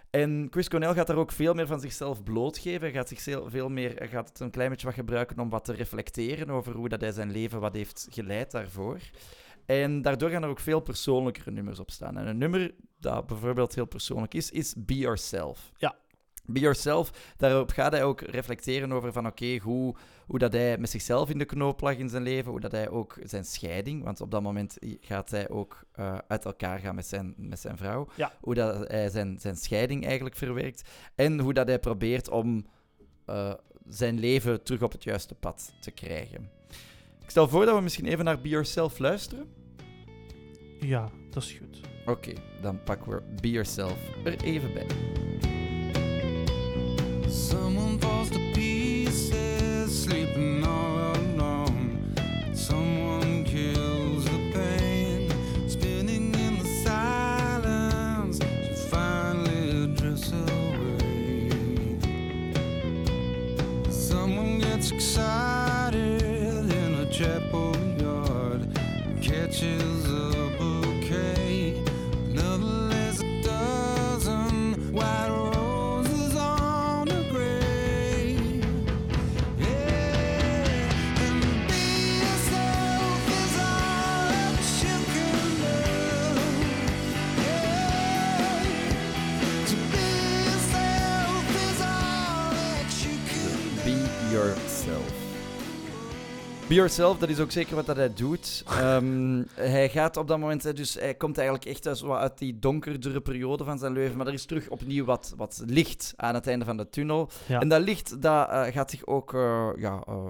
En Chris Cornell gaat daar ook veel meer van zichzelf blootgeven. Hij gaat, zichzelf veel meer, gaat het een klein beetje wat gebruiken om wat te reflecteren over hoe dat hij zijn leven wat heeft geleid daarvoor. En daardoor gaan er ook veel persoonlijkere nummers op staan. En een nummer dat bijvoorbeeld heel persoonlijk is, is Be Yourself. Ja. Be Yourself, daarop gaat hij ook reflecteren over van oké, hoe, hoe dat hij met zichzelf in de knoop lag in zijn leven, hoe dat hij ook zijn scheiding, want op dat moment gaat hij ook eh, uit elkaar gaan met zijn, met zijn vrouw, Ja. hoe dat hij zijn, zijn scheiding eigenlijk verwerkt en hoe dat hij probeert om eh, zijn leven terug op het juiste pad te krijgen. Ik stel voor dat we misschien even naar Be Yourself luisteren. Ja, dat is goed. Oké, dan pakken we Be Yourself er even bij. Someone falls to pieces, sleeping Be Yourself, dat is ook zeker wat dat hij doet. Ehm, hij gaat op dat moment, dus hij komt eigenlijk echt uit, uit die donkerdere periode van zijn leven, maar er is terug opnieuw wat, wat licht aan het einde van de tunnel. Ja. En dat licht dat, eh, gaat zich ook eh, ja, eh,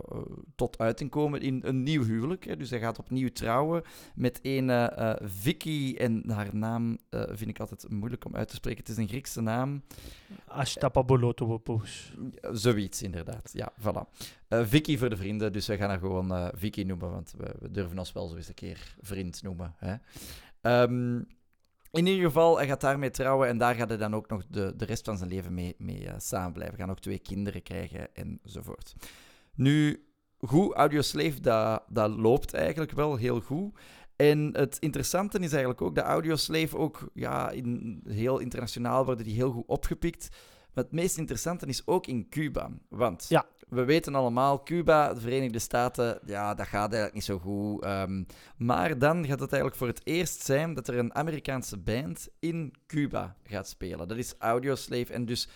tot uiting komen in een nieuw huwelijk. Hè. Dus hij gaat opnieuw trouwen met een Vicky, en haar naam vind ik altijd moeilijk om uit te spreken. Het is een Griekse naam. Ashtapabolotovopoulos. Zoiets, inderdaad. Ja, voilà. Eh, Vicky voor de vrienden, dus we gaan haar gewoon eh, Vicky noemen, want we, durven ons wel zo eens een keer vriend noemen. Hè. Ehm, in ieder geval, hij gaat daarmee trouwen en daar gaat hij dan ook nog de, de rest van zijn leven mee, mee eh, samen blijven. Gaan ook twee kinderen krijgen enzovoort. Nu, goed, Audioslave, dat, dat loopt eigenlijk wel heel goed. En het interessante is eigenlijk ook dat Audioslave ook ja, in, heel internationaal worden die heel goed opgepikt. Maar het meest interessante is ook in Cuba. Want Ja. we weten allemaal, Cuba, de Verenigde Staten, ja, dat gaat eigenlijk niet zo goed. Ehm, maar dan gaat het eigenlijk voor het eerst zijn dat er een Amerikaanse band in Cuba gaat spelen. Dat is Audioslave. En dus,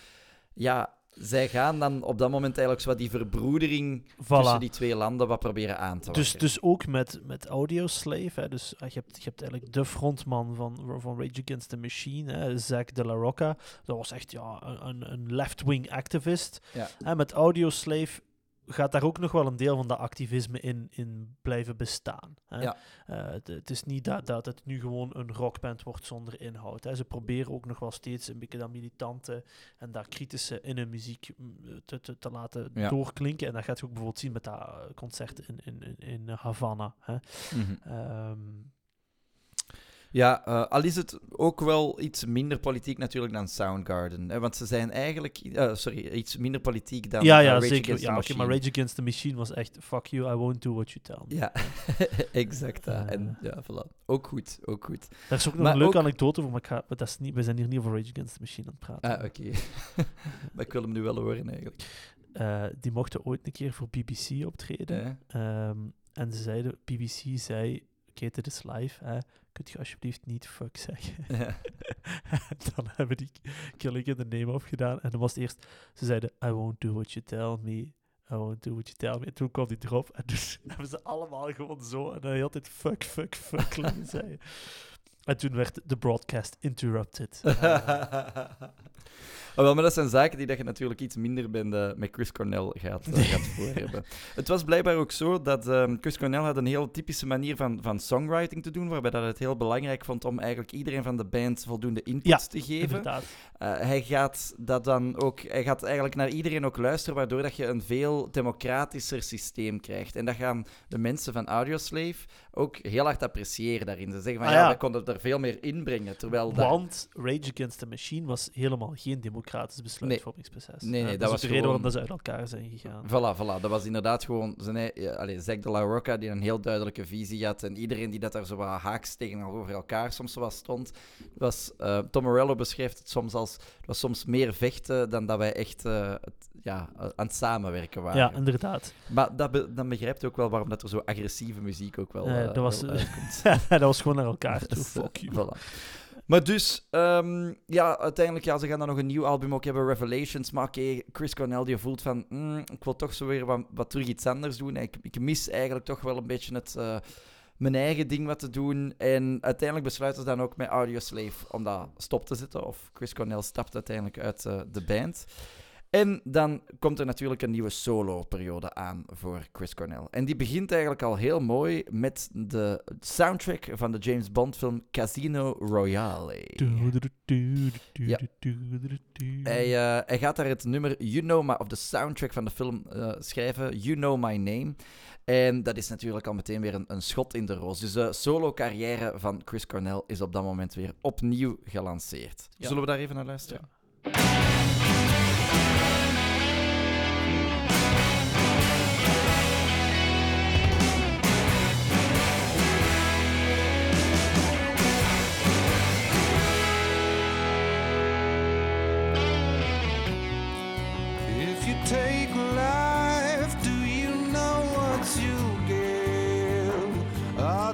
ja, zij gaan dan op dat moment eigenlijk zo wat die verbroedering tussen die twee landen wat proberen aan te Dus, dus ook met, met Audioslave. Hè, dus eh, je, hebt, je hebt eigenlijk de frontman van, van Rage Against the Machine, hè, Zack de la Rocca. Dat was echt ja, een- een, een left-wing activist. Ja. En met Audioslave gaat daar ook nog wel een deel van dat activisme in, in blijven bestaan. Hè. Ja. Eh, het, het is niet dat, dat het nu gewoon een rockband wordt zonder inhoud. Hè. Ze proberen ook nog wel steeds een beetje dat militante en dat kritische in hun muziek mm, te, te, te laten Ja. doorklinken. En dat gaat je ook bijvoorbeeld zien met dat eh, concert in, in, in, Havana. Hè. Mhm. Ehm, Ja, eh, al is het ook wel iets minder politiek natuurlijk dan Soundgarden. Hè, want ze zijn eigenlijk... eh, sorry, iets minder politiek dan ja, eh, ja, Rage zeker. Against the Ja, maar. Rage Against the Machine was echt fuck you, I won't do what you tell me. Ja, exact. Eh. En ja, voilà. Ook goed, ook goed. Daar is ook nog Maar een leuke ook- anekdote voor, maar, ik ga, maar dat is niet, we zijn hier niet over Rage Against the Machine aan het praten. Ah, oké. maar ik wil hem nu wel horen, eigenlijk. Die mochten ooit een keer voor BBC optreden. Ehm, en ze zeiden, BBC zei, dit is live, hè, kunt je alsjeblieft niet fuck zeggen. Ja. dan hebben die Killing in the Name afgedaan. En dan was het eerst, ze zeiden, I won't do what you tell me. I won't do what you tell me. En toen kwam die erop. En dus hebben ze allemaal gewoon zo. En dan de hele tijd fuck, fuck, fuck klinken zei. En toen werd de broadcast interrupted. Ah, wel, maar dat zijn zaken die dat je natuurlijk iets minder bent, eh, met Chris Cornell gaat, eh, gaat voor hebben. Het was blijkbaar ook zo dat ehm, Chris Cornell had een heel typische manier van, van songwriting te doen, waarbij dat het heel belangrijk vond om eigenlijk iedereen van de band voldoende input Ja, te geven. Inderdaad. Eh, hij gaat dat dan ook, hij gaat eigenlijk naar iedereen ook luisteren, waardoor dat je een veel democratischer systeem krijgt. En dat gaan de mensen van Audioslave ook heel hard appreciëren daarin. Ze zeggen van Ah, ja, ja. wij konden er veel meer inbrengen, terwijl dat... Want Rage Against the Machine was helemaal geen democratisch besluitvormingsproces. Nee, nee, Eh, dat is was de reden waarom gewoon- dat ze uit elkaar zijn gegaan. Voilà, voilà. Dat was inderdaad gewoon zijn, allee, Zack de La Rocca, die een heel duidelijke visie had. En iedereen die dat daar zo wat haaks tegenover elkaar soms zo wat stond. Was, eh, Tom Morello beschrijft het soms als... Het was soms meer vechten dan dat wij echt eh, het, ja, aan het samenwerken waren. Ja, inderdaad. Maar dat be- dan begrijpt je ook wel waarom dat er zo agressieve muziek ook wel, eh, dat was, dat was gewoon naar elkaar toe. Voilà. Maar dus, ehm, ja, uiteindelijk, ja, ze gaan dan nog een nieuw album ook hebben, Revelations. Maar oké, Chris Cornell die voelt van, mm, ik wil toch zo weer wat, wat terug iets anders doen. Ik, ik mis eigenlijk toch wel een beetje het, eh, mijn eigen ding wat te doen. En uiteindelijk besluiten ze dan ook met Audioslave om dat stop te zetten. Of Chris Cornell stapt uiteindelijk uit eh, de band. En dan komt er natuurlijk een nieuwe solo-periode aan voor Chris Cornell. En die begint eigenlijk al heel mooi met de soundtrack van de James Bond-film Casino Royale. Ja. Hij, eh, hij gaat daar het nummer You Know My, of de soundtrack van de film eh, schrijven, You Know My Name. En dat is natuurlijk al meteen weer een, een schot in de roos. Dus de solo-carrière van Chris Cornell is op dat moment weer opnieuw gelanceerd. Ja. Zullen we daar even naar luisteren? If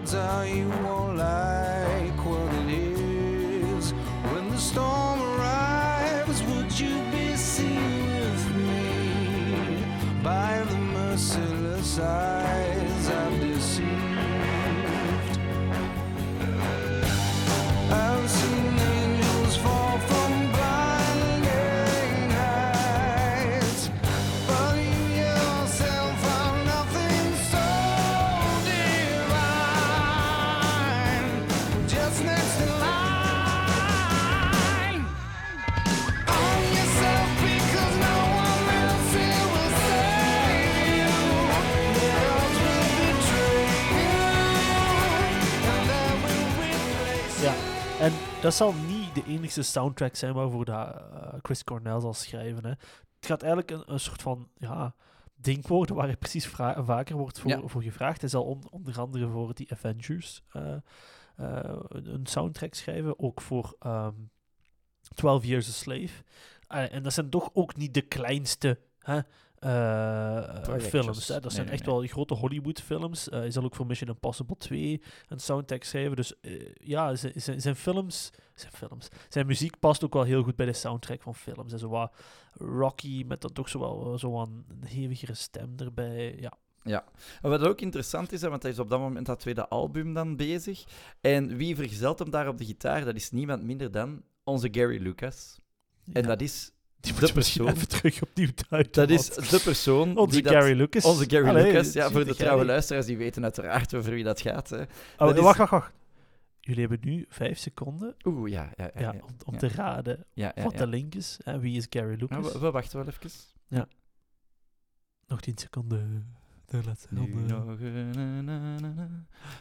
give? You won't like what it is. When the storm arrives, would you be seen with me by the merciless eyes dat zal niet de enige soundtrack zijn waarvoor dat, eh, Chris Cornell zal schrijven. Hè. Het gaat eigenlijk een, een soort van ja, ding worden waar hij precies vaker wordt voor, Ja. voor gevraagd. Hij zal on- onder andere voor die Avengers eh, eh, een, een soundtrack schrijven, ook voor ehm 12 Years a Slave. En dat zijn toch ook niet de kleinste hè, Projectjes. films. Hè. Dat Nee, zijn nee, echt nee. wel grote Hollywood-films. Eh, hij zal ook voor Mission Impossible 2 een soundtrack schrijven. Dus eh, ja, zijn, zijn, films, zijn films, zijn muziek past ook wel heel goed bij de soundtrack van films. En zo wat rocky, met dan toch zo wel zo een hevigere stem erbij. Ja, Ja. En wat ook interessant is, hè, want hij is op dat moment dat tweede album dan bezig. En wie vergezelt hem daar op de gitaar? Dat is niemand minder dan onze Gary Lucas. En dat is, die moet je misschien persoon- even terug opnieuw duiden. dat is de persoon onze die dat... Gary Lucas. Onze Gary Allee, Lucas, ja, voor de Gary. trouwe luisteraars, die weten uiteraard over wie dat gaat. Hè. Oh, dat is- Wacht, wacht, wacht. Jullie hebben nu vijf seconden Oeh, ja, ja, ja. ja, ja, om, om ja. te raden ja, ja, wat ja. de link is. En wie is Gary Lucas? we, we wachten wel even. Nog tien seconden. De laatste ronde. nog een- na, na, na.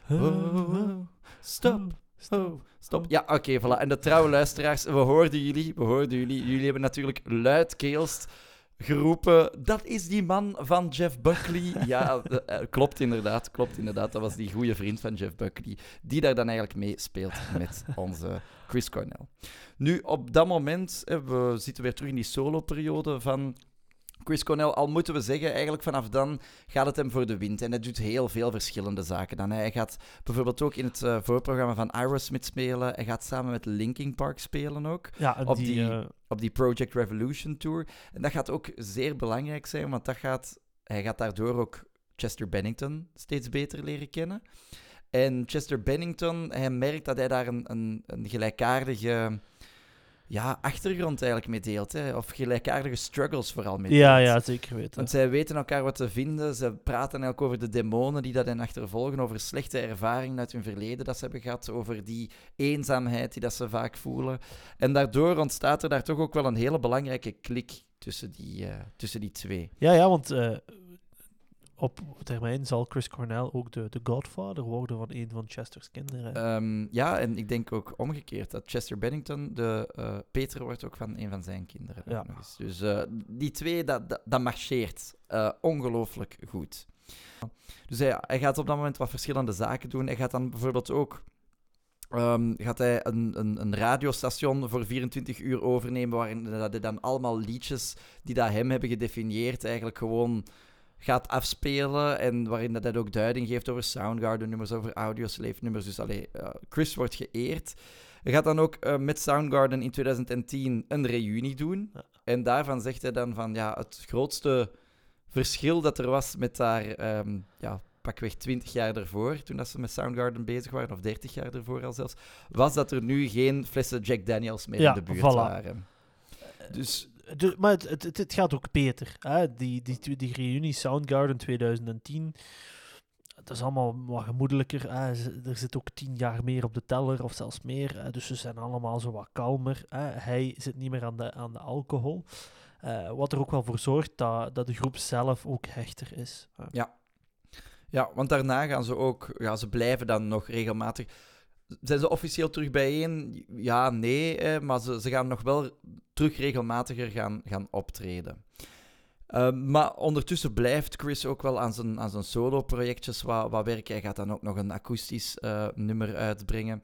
Oh, Oh, stop. Stop. Oh, stop. Ja, oké, voilà. En de trouwe luisteraars, we hoorden jullie, we hoorden jullie. Jullie hebben natuurlijk luidkeelst geroepen, dat is die man van Jeff Buckley. Ja, eh, klopt inderdaad, klopt inderdaad. Dat was die goede vriend van Jeff Buckley, die daar dan eigenlijk mee speelt met onze Chris Cornell. Nu, op dat moment, eh, we zitten weer terug in die solo-periode van Chris Cornell, al moeten we zeggen, eigenlijk vanaf dan gaat het hem voor de wind. En hij doet heel veel verschillende zaken. Dan, hij gaat bijvoorbeeld ook in het eh, voorprogramma van Aerosmith spelen. Hij gaat samen met Linkin Park spelen ook. Ja, Op die... die- eh, Op die Project Revolution Tour. En dat gaat ook zeer belangrijk zijn, want dat gaat, hij gaat daardoor ook Chester Bennington steeds beter leren kennen. En Chester Bennington, hij merkt dat hij daar een, een, een gelijkaardige ja, achtergrond eigenlijk mee deelt. Hè? Of gelijkaardige struggles vooral mee ja, deelt. ja, zeker weten. Want zij weten elkaar wat te vinden. Ze praten eigenlijk over de demonen die dat hen achtervolgen, over slechte ervaringen uit hun verleden dat ze hebben gehad, over die eenzaamheid die dat ze vaak voelen. En daardoor ontstaat er daar toch ook wel een hele belangrijke klik tussen die, eh, tussen die twee. Ja, ja, want eh, op termijn zal Chris Cornell ook de, de godfather worden van een van Chester's kinderen. Ehm, ja, en ik denk ook omgekeerd, dat Chester Bennington, de eh, Peter, wordt ook van een van zijn kinderen. Ja. Nog eens. Dus eh, die twee, dat, dat, dat marcheert eh, ongelooflijk goed. Dus hij, hij gaat op dat moment wat verschillende zaken doen. Hij gaat dan bijvoorbeeld ook ehm, gaat hij een, een, een radiostation voor 24 uur overnemen, waarin dat hij dan allemaal liedjes die dat hem hebben gedefinieerd eigenlijk gewoon gaat afspelen en waarin dat ook duiding geeft over Soundgarden-nummers, over Audioslave-nummers. Dus allee, eh, Chris wordt geëerd. Hij gaat dan ook eh, met Soundgarden in 2010 een reunie doen. Ja. En daarvan zegt hij dan van, ja, het grootste verschil dat er was met daar, ehm, ja, pakweg 20 jaar ervoor, toen dat ze met Soundgarden bezig waren, of 30 jaar ervoor al zelfs, was dat er nu geen flessen Jack Daniels meer Ja, in de buurt voilà. waren. Dus De- maar het, het, het, gaat ook beter. Hè? Die, die, die, reunie Soundgarden 2010, dat is allemaal wat gemoedelijker. Hè? Er zit ook tien jaar meer op de teller, of zelfs meer. Dus ze zijn allemaal zo wat kalmer. Hè? Hij zit niet meer aan de, aan de alcohol. Eh, wat er ook wel voor zorgt dat, dat de groep zelf ook hechter is. hè. Ja, want daarna gaan ze ook, ja, ze blijven dan nog regelmatig. Zijn ze officieel terug bijeen? Ja, nee, hè, maar ze, ze gaan nog wel terug regelmatiger gaan, gaan optreden. Ehm, maar ondertussen blijft Chris ook wel aan zijn, aan zijn solo-projectjes wat, wat werken. Hij gaat dan ook nog een akoestisch eh, nummer uitbrengen.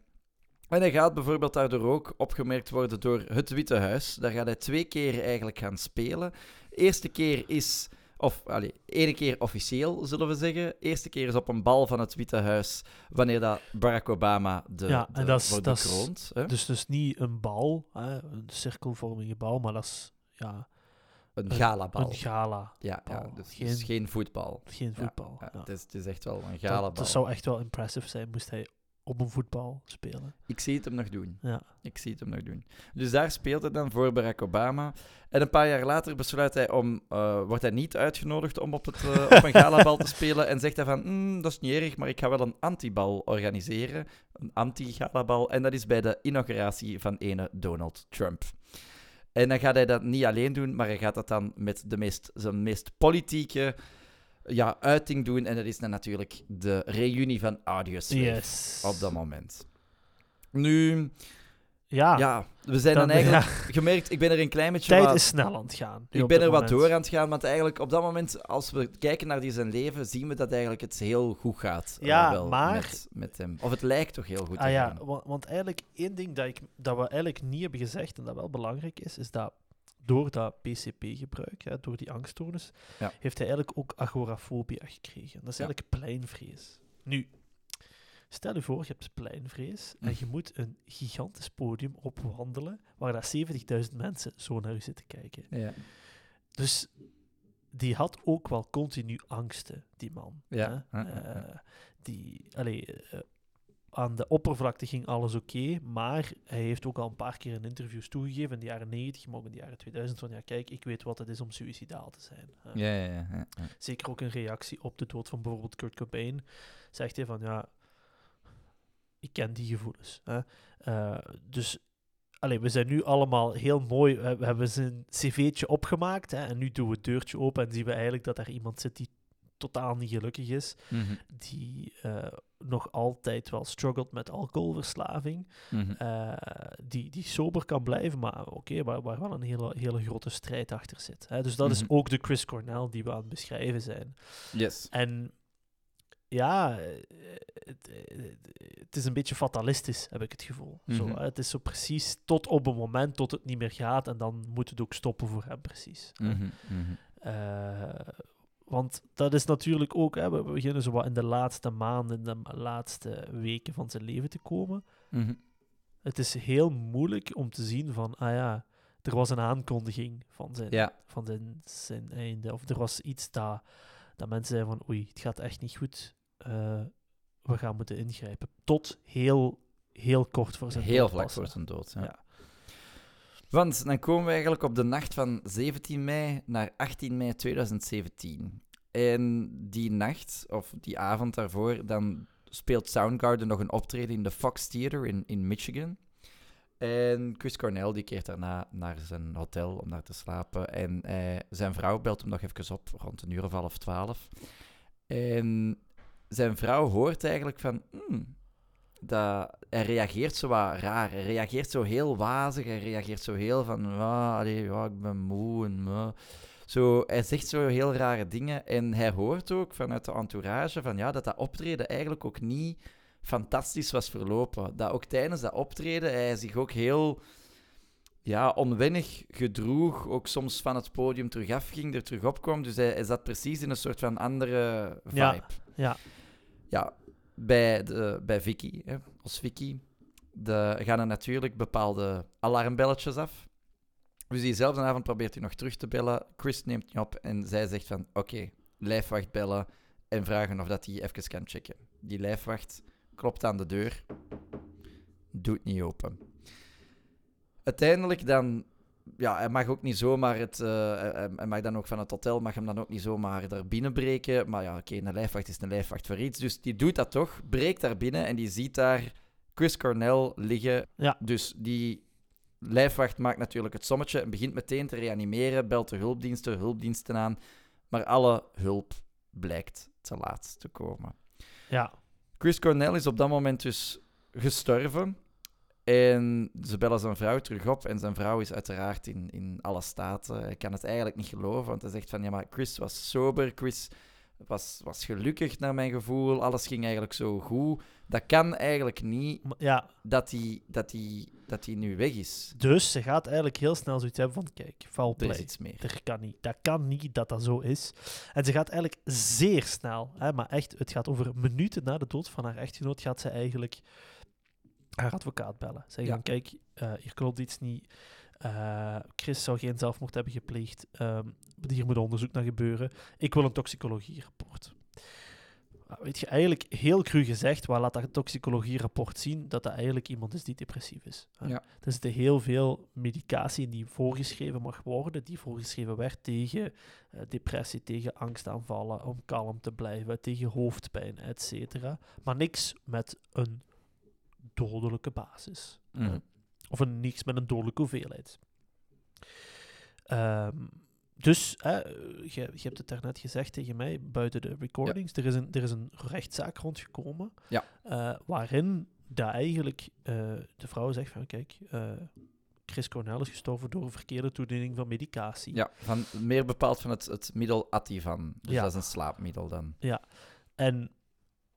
En hij gaat bijvoorbeeld daardoor ook opgemerkt worden door Het Witte Huis. Daar gaat hij twee keer eigenlijk gaan spelen. eerste keer is, of allee, ene keer officieel zullen we zeggen. eerste keer is op een bal van het Witte Huis, wanneer dat Barack Obama de, Ja, de, en dat is- wordt dat bekroond. hè. Dus dus niet een bal, hè? een cirkelvormige bal, maar dat is ja, Een een- galabal. een gala. ja, ja, bal. dus Geen- voetbal. Geen voetbal. Ja, ja. Het, is, het is echt wel een Dat, galabal. dat zou echt wel impressive zijn, moest hij op een voetbal spelen. Ik zie het hem nog doen. Ja. Ik zie het hem nog doen. Dus daar speelt hij dan voor Barack Obama. En een paar jaar later besluit hij om, eh, wordt hij niet uitgenodigd om op, het, eh, op een galabal te spelen. En zegt hij van, "Mm, dat is niet erg, maar ik ga wel een antibal organiseren. Een anti-galabal. En dat is bij de inauguratie van ene Donald Trump. En dan gaat hij dat niet alleen doen, maar hij gaat dat dan met de meest, zijn meest politieke ja, uiting doen. En dat is dan natuurlijk de reunie van Audioslave Yes. op dat moment. Nu, ja, ja, we zijn dan, Dan- eigenlijk gemerkt, ik ben er een klein beetje tijd wat- is snel aan het gaan. Ik ben er wat door aan het gaan, want eigenlijk op dat moment, als we kijken naar die zijn leven, zien we dat eigenlijk het heel goed gaat. eh, Ja, wel maar- Met, met hem. Of het lijkt toch heel goed te Ah ja, gaan. want eigenlijk één ding dat, ik, dat we eigenlijk niet hebben gezegd en dat wel belangrijk is, is dat door dat PCP-gebruik, door die angststoornis, Ja. heeft hij eigenlijk ook agorafobia gekregen. Dat is eigenlijk pleinvrees. Nu, stel je voor, je hebt pleinvrees en je moet een gigantisch podium opwandelen waar daar 70.000 mensen zo naar u zitten kijken. Ja. Dus die had ook wel continu angsten, die man. Ja, hè. ja. Eh, die, allee, eh, aan de oppervlakte ging alles oké, maar hij heeft ook al een paar keer in interviews toegegeven, in de jaren 90, maar ook in de jaren 2000, van ja, kijk, ik weet wat het is om suicidaal te zijn. Ja, ja, ja. Zeker ook in reactie op de dood van bijvoorbeeld Kurt Cobain, zegt hij van ja, ik ken die gevoelens. Hè. Eh, dus allee, we zijn nu allemaal heel mooi, we, we hebben zijn cv'tje opgemaakt hè, en nu doen we het deurtje open en zien we eigenlijk dat er iemand zit die totaal niet gelukkig is, Mhm, die eh, nog altijd wel struggelt met alcoholverslaving, mhm. eh, die, die sober kan blijven, maar oké, waar, waar wel een hele, hele grote strijd achter zit. Hè. Dus dat is Mhm. ook de Chris Cornell die we aan het beschrijven zijn. Yes. En ja, eh, het, eh, het is een beetje fatalistisch, heb ik het gevoel. Zo, Mhm. Het is zo precies tot op een moment tot het niet meer gaat en dan moet het ook stoppen voor hem precies. mhm. Want dat is natuurlijk ook, hè, we beginnen zo wat in de laatste maanden, in de laatste weken van zijn leven te komen. Mhm. Het is heel moeilijk om te zien van, ah ja, er was een aankondiging van zijn, Ja, van zijn, zijn einde. Of er was iets dat, dat mensen zeiden van, oei, het gaat echt niet goed. Eh, we gaan moeten ingrijpen. Tot heel, heel kort voor zijn heel dood vlak pas, hè. voor zijn dood. Ja. Ja. Want dan komen we eigenlijk op de nacht van 17 mei naar 18 mei 2017. En die nacht, of die avond daarvoor, dan speelt Soundgarden nog een optreden in de Fox Theater in, in Michigan. En Chris Cornell die keert daarna naar zijn hotel om daar te slapen. En eh, zijn vrouw belt hem nog even op, rond een uur of half twaalf. En zijn vrouw hoort eigenlijk van... "Hmm, dat, hij reageert zo wat raar. Hij reageert zo heel wazig. Hij reageert zo heel van... Ah, allee, ja, ik ben moe en... ah." Zo, hij zegt zo heel rare dingen. En hij hoort ook vanuit de entourage van, ja, dat dat optreden eigenlijk ook niet fantastisch was verlopen. Dat ook tijdens dat optreden hij zich ook heel ja, onwennig gedroeg. Ook soms van het podium terug afging, er terug opkwam. Dus hij, hij zat precies in een soort van andere vibe. Ja, ja. Ja, bij, de, bij Vicky, hè, als Vicky, de, gaan er natuurlijk bepaalde alarmbelletjes af. Dus diezelfde avond probeert hij nog terug te bellen. Chris neemt niet op en zij zegt van, oké, lijfwacht bellen en vragen of dat hij even kan checken. Die lijfwacht klopt aan de deur, doet niet open. Uiteindelijk dan, ja, hij mag ook niet zomaar het, eh, hij, hij mag dan ook van het hotel, mag hem dan ook niet zomaar daar binnenbreken. Maar ja, oké, een lijfwacht is een lijfwacht voor iets. Dus die doet dat toch, breekt daar binnen en die ziet daar Chris Cornell liggen. Ja. Dus die lijfwacht maakt natuurlijk het sommetje en begint meteen te reanimeren, belt de hulpdiensten, hulpdiensten aan. Maar alle hulp blijkt te laat te komen. ja. Chris Cornell is op dat moment dus gestorven. En ze bellen zijn vrouw terug op. En zijn vrouw is uiteraard in, in alle staten. Hij kan het eigenlijk niet geloven. Want hij zegt van, ja, maar Chris was sober. Chris was, was gelukkig naar mijn gevoel. Alles ging eigenlijk zo goed. Dat kan eigenlijk niet ja, dat hij dat die, dat die nu weg is. dus ze gaat eigenlijk heel snel zoiets hebben van, kijk, foul Er is play. iets meer. Er kan niet. Dat kan niet dat dat zo is. En ze gaat eigenlijk zeer snel, hè, maar echt, het gaat over minuten na de dood van haar echtgenoot, gaat ze eigenlijk haar advocaat bellen. Zeggen Ja. kijk, eh, hier klopt iets niet. Eh, Chris zou geen zelfmoord hebben gepleegd. Ehm, hier moet onderzoek naar gebeuren. Ik wil een toxicologie-rapport. Weet je, eigenlijk heel cru gezegd, waar laat dat toxicologie-rapport zien dat dat eigenlijk iemand is die depressief is. Ja. Er zit heel veel medicatie in die voorgeschreven mag worden, die voorgeschreven werd tegen eh, depressie, tegen angstaanvallen, om kalm te blijven, tegen hoofdpijn, etc. Maar niks met een dodelijke basis. Mhm. hè. Of een, niks met een dodelijke hoeveelheid. Ehm, dus, hè, je, je hebt het daarnet gezegd tegen mij, buiten de recordings, er, is een, er is een rechtszaak rondgekomen, Ja. eh, waarin dat eigenlijk eh, de vrouw zegt van, kijk, eh, Chris Cornell is gestorven door een verkeerde toediening van medicatie. Ja, van, meer bepaald van het, het middel Ativan. Dus Ja. dat is een slaapmiddel dan. En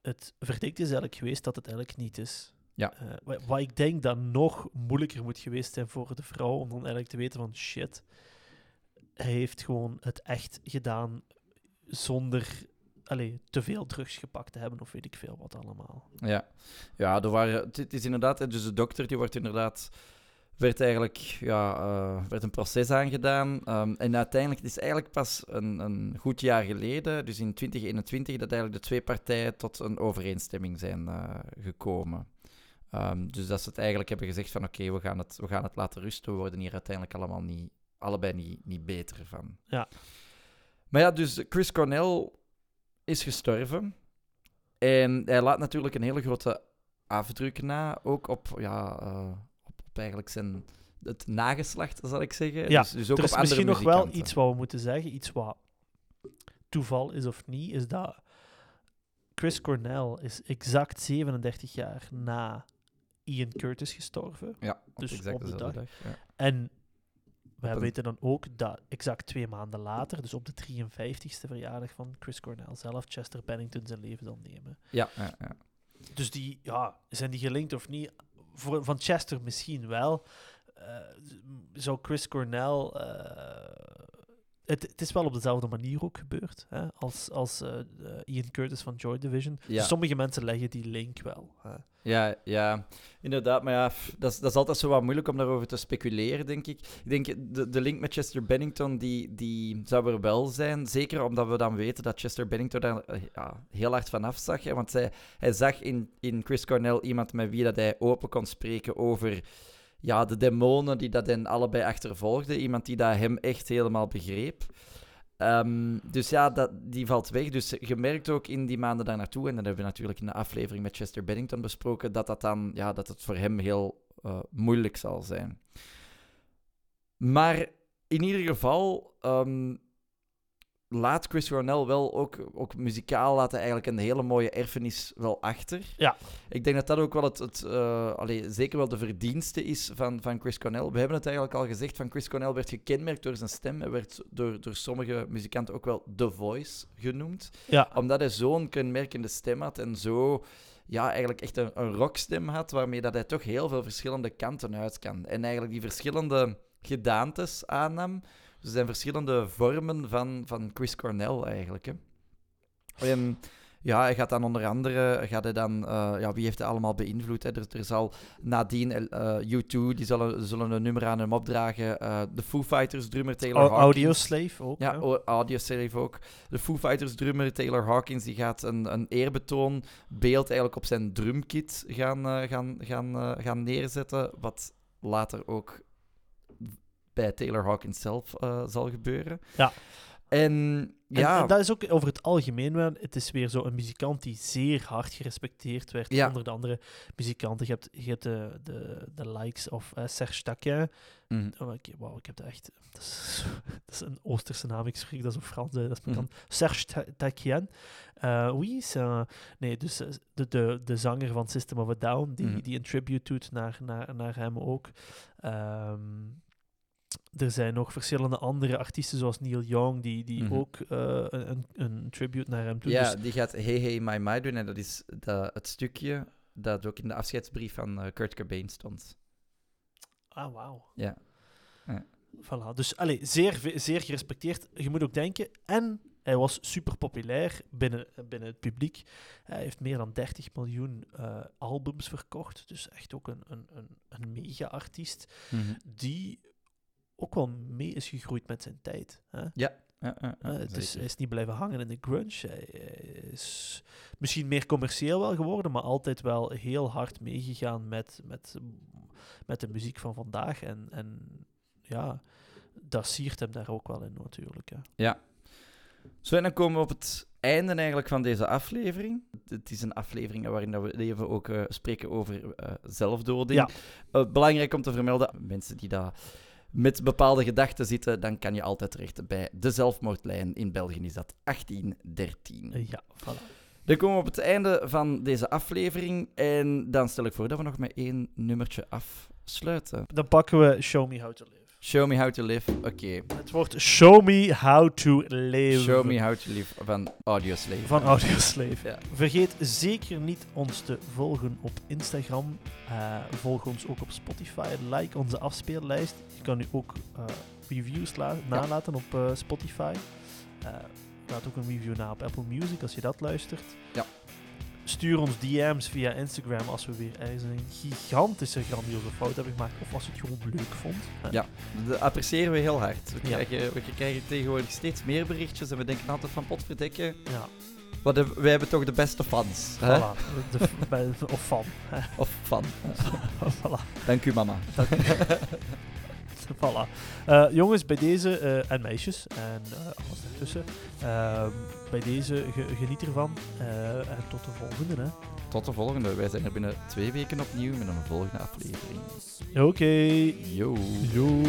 het verdict is eigenlijk geweest dat het eigenlijk niet is. Ja. Eh, wa- wat ik denk dat nog moeilijker moet geweest zijn voor de vrouw, om dan eigenlijk te weten van shit, hij heeft gewoon het echt gedaan zonder allee, te veel drugs gepakt te hebben of weet ik veel wat allemaal. Ja, ja er waren, het, is inderdaad, dus de dokter die wordt inderdaad, werd eigenlijk, ja, eh, werd een proces aangedaan. Ehm, en uiteindelijk, het is eigenlijk pas een, een goed jaar geleden, dus in 2021, dat eigenlijk de twee partijen tot een overeenstemming zijn eh, gekomen. Ehm, dus dat ze het eigenlijk hebben gezegd van oké, we gaan het we gaan het laten rusten, we worden hier uiteindelijk allemaal niet, allebei niet, niet beter van. Ja. Maar ja, dus Chris Cornell is gestorven. En hij laat natuurlijk een hele grote afdruk na, ook op, ja, eh, op, op eigenlijk zijn, het nageslacht, zal ik zeggen. Ja, dus, dus ook er is op misschien nog wel iets wat we moeten zeggen, iets wat toeval is of niet, is dat Chris Cornell is exact 37 jaar na Ian Curtis gestorven. Ja, op dus exact op de dag. Ja. En wij een- weten dan ook dat exact twee maanden later, dus op de 53ste verjaardag van Chris Cornell zelf, Chester Bennington zijn leven zal nemen. Ja, ja, ja. Dus die, ja, zijn die gelinkt of niet? Voor, van Chester misschien wel. Eh, zou Chris Cornell. eh, het, het is wel op dezelfde manier ook gebeurd hè, als, als eh, eh, Ian Curtis van Joy Division. Ja. Dus sommige mensen leggen die link wel. Hè. Ja, ja, inderdaad. Maar ja, dat is, dat is altijd zo wat moeilijk om daarover te speculeren, denk ik. Ik denk, de, de link met Chester Bennington, die, die zou er wel zijn. Zeker omdat we dan weten dat Chester Bennington daar eh, ja, heel hard van afzag. Hè, want hij, hij zag in, in Chris Cornell iemand met wie dat hij open kon spreken over ja, de demonen die dat hen allebei achtervolgden. Iemand die dat hem echt helemaal begreep. Ehm, dus ja, dat, die valt weg. Dus je merkt ook in die maanden daar naartoe, en dat hebben we natuurlijk in de aflevering met Chester Bennington besproken, dat, dat, dan, ja, dat het voor hem heel eh, moeilijk zal zijn. Maar in ieder geval ehm, laat Chris Cornell wel ook, ook muzikaal laten eigenlijk een hele mooie erfenis wel achter. Ja. Ik denk dat dat ook wel het, het allee, zeker wel de verdienste is van, van Chris Cornell. We hebben het eigenlijk al gezegd, van Chris Cornell werd gekenmerkt door zijn stem. Hij werd door, door sommige muzikanten ook wel The Voice genoemd Ja, omdat hij zo'n kenmerkende stem had en zo ja, eigenlijk echt een, een rockstem had, waarmee dat hij toch heel veel verschillende kanten uit kan. En eigenlijk die verschillende gedaantes aannam. Dus er zijn verschillende vormen van, van Chris Cornell eigenlijk. Hè. En ja, hij gaat dan onder andere, gaat hij dan, eh, ja, wie heeft hij allemaal beïnvloed? Hè? Er, er zal nadien eh, U2, die zullen, zullen een nummer aan hem opdragen. eh, de Foo Fighters drummer Taylor Au- Hawkins. Audioslave ook. Ja, o- Audioslave ook. De Foo Fighters drummer Taylor Hawkins die gaat een, een eerbetoon beeld eigenlijk op zijn drumkit gaan, gaan, gaan, gaan neerzetten. Wat later ook bij Taylor Hawkins zelf eh, zal gebeuren. Ja. En ja, en dat is ook over het algemeen wel. Het is weer zo een muzikant die zeer hard gerespecteerd werd Ja. onder de andere muzikanten. Je hebt, je hebt de, de, de likes of eh, Serge Taquin. Mhm. Oh, wauw, ik heb dat echt... Dat is, dat is een Oosterse naam, ik spreek dat zo Frans, dat is Mhm. bekend. Serge Ta- Taquin. Eh oui, nee, dus de, de, de zanger van System of a Down, die, Mhm. die een tribute doet naar, naar, naar hem ook. Ehm, er zijn nog verschillende andere artiesten, zoals Neil Young, die, die Mhm. ook eh, een, een- tribute naar hem doen. ja, Dus, die gaat Hey Hey My My doen. En dat is dat, het stukje dat ook in de afscheidsbrief van eh, Kurt Cobain stond. ah, wauw. Ja. Ja. Voilà. Dus allee, zeer, zeer gerespecteerd. Je moet ook denken, en hij was super populair binnen, binnen het publiek. Hij heeft meer dan 30 miljoen eh, albums verkocht. Dus echt ook een, een, een, een mega-artiest die ook wel mee is gegroeid met zijn tijd. Hè? Ja, ja, ja, Eh, het is, hij is niet blijven hangen in de grunge. Hij, is misschien meer commercieel wel geworden, maar altijd wel heel hard meegegaan met, met, met de muziek van vandaag. En, en ja, dat siert hem daar ook wel in natuurlijk. Hè. Zo, en dan komen we op het einde eigenlijk van deze aflevering. Het is een aflevering waarin we even ook eh, spreken over eh, zelfdoding. Ja. Belangrijk om te vermelden, mensen die daar met bepaalde gedachten zitten, dan kan je altijd terecht bij de zelfmoordlijn. In België is dat 1813. Eh, ja, voilà. Dan komen we op het einde van deze aflevering. En dan stel ik voor dat we nog met één nummertje afsluiten. Dan pakken we Show Me How to Live. Show Me How to Live. Oké. Het wordt Show Me How to Live. Show Me How to Live van Audioslave. Van Audioslave. Ja. Vergeet zeker niet ons te volgen op Instagram. Eh, volg ons ook op Spotify. Like onze afspeellijst. Je kan nu ook eh, reviews la- nalaten op eh, Spotify. Laat ook een review na op Apple Music als je dat luistert. Ja. Stuur ons DM's via Instagram als we weer ergens een gigantische grandioze fout hebben gemaakt. Of als je het gewoon leuk vond. hè. Ja. Dat appreciëren we heel hard. We, Ja. krijgen, we krijgen tegenwoordig steeds meer berichtjes en we denken altijd van potverdikken. ja. De- wij hebben toch de beste fans. Hè? Voilà. De, of hè. Of fan. voilà. Dank u, mama. Voilà. Eh, jongens, bij deze, eh, en meisjes, en eh, alles daartussen, ehm, bij deze geniet ervan. Eh, en tot de volgende. Hè. Tot de volgende. Wij zijn er binnen twee weken opnieuw met een volgende aflevering. Oké. Yo. Yo.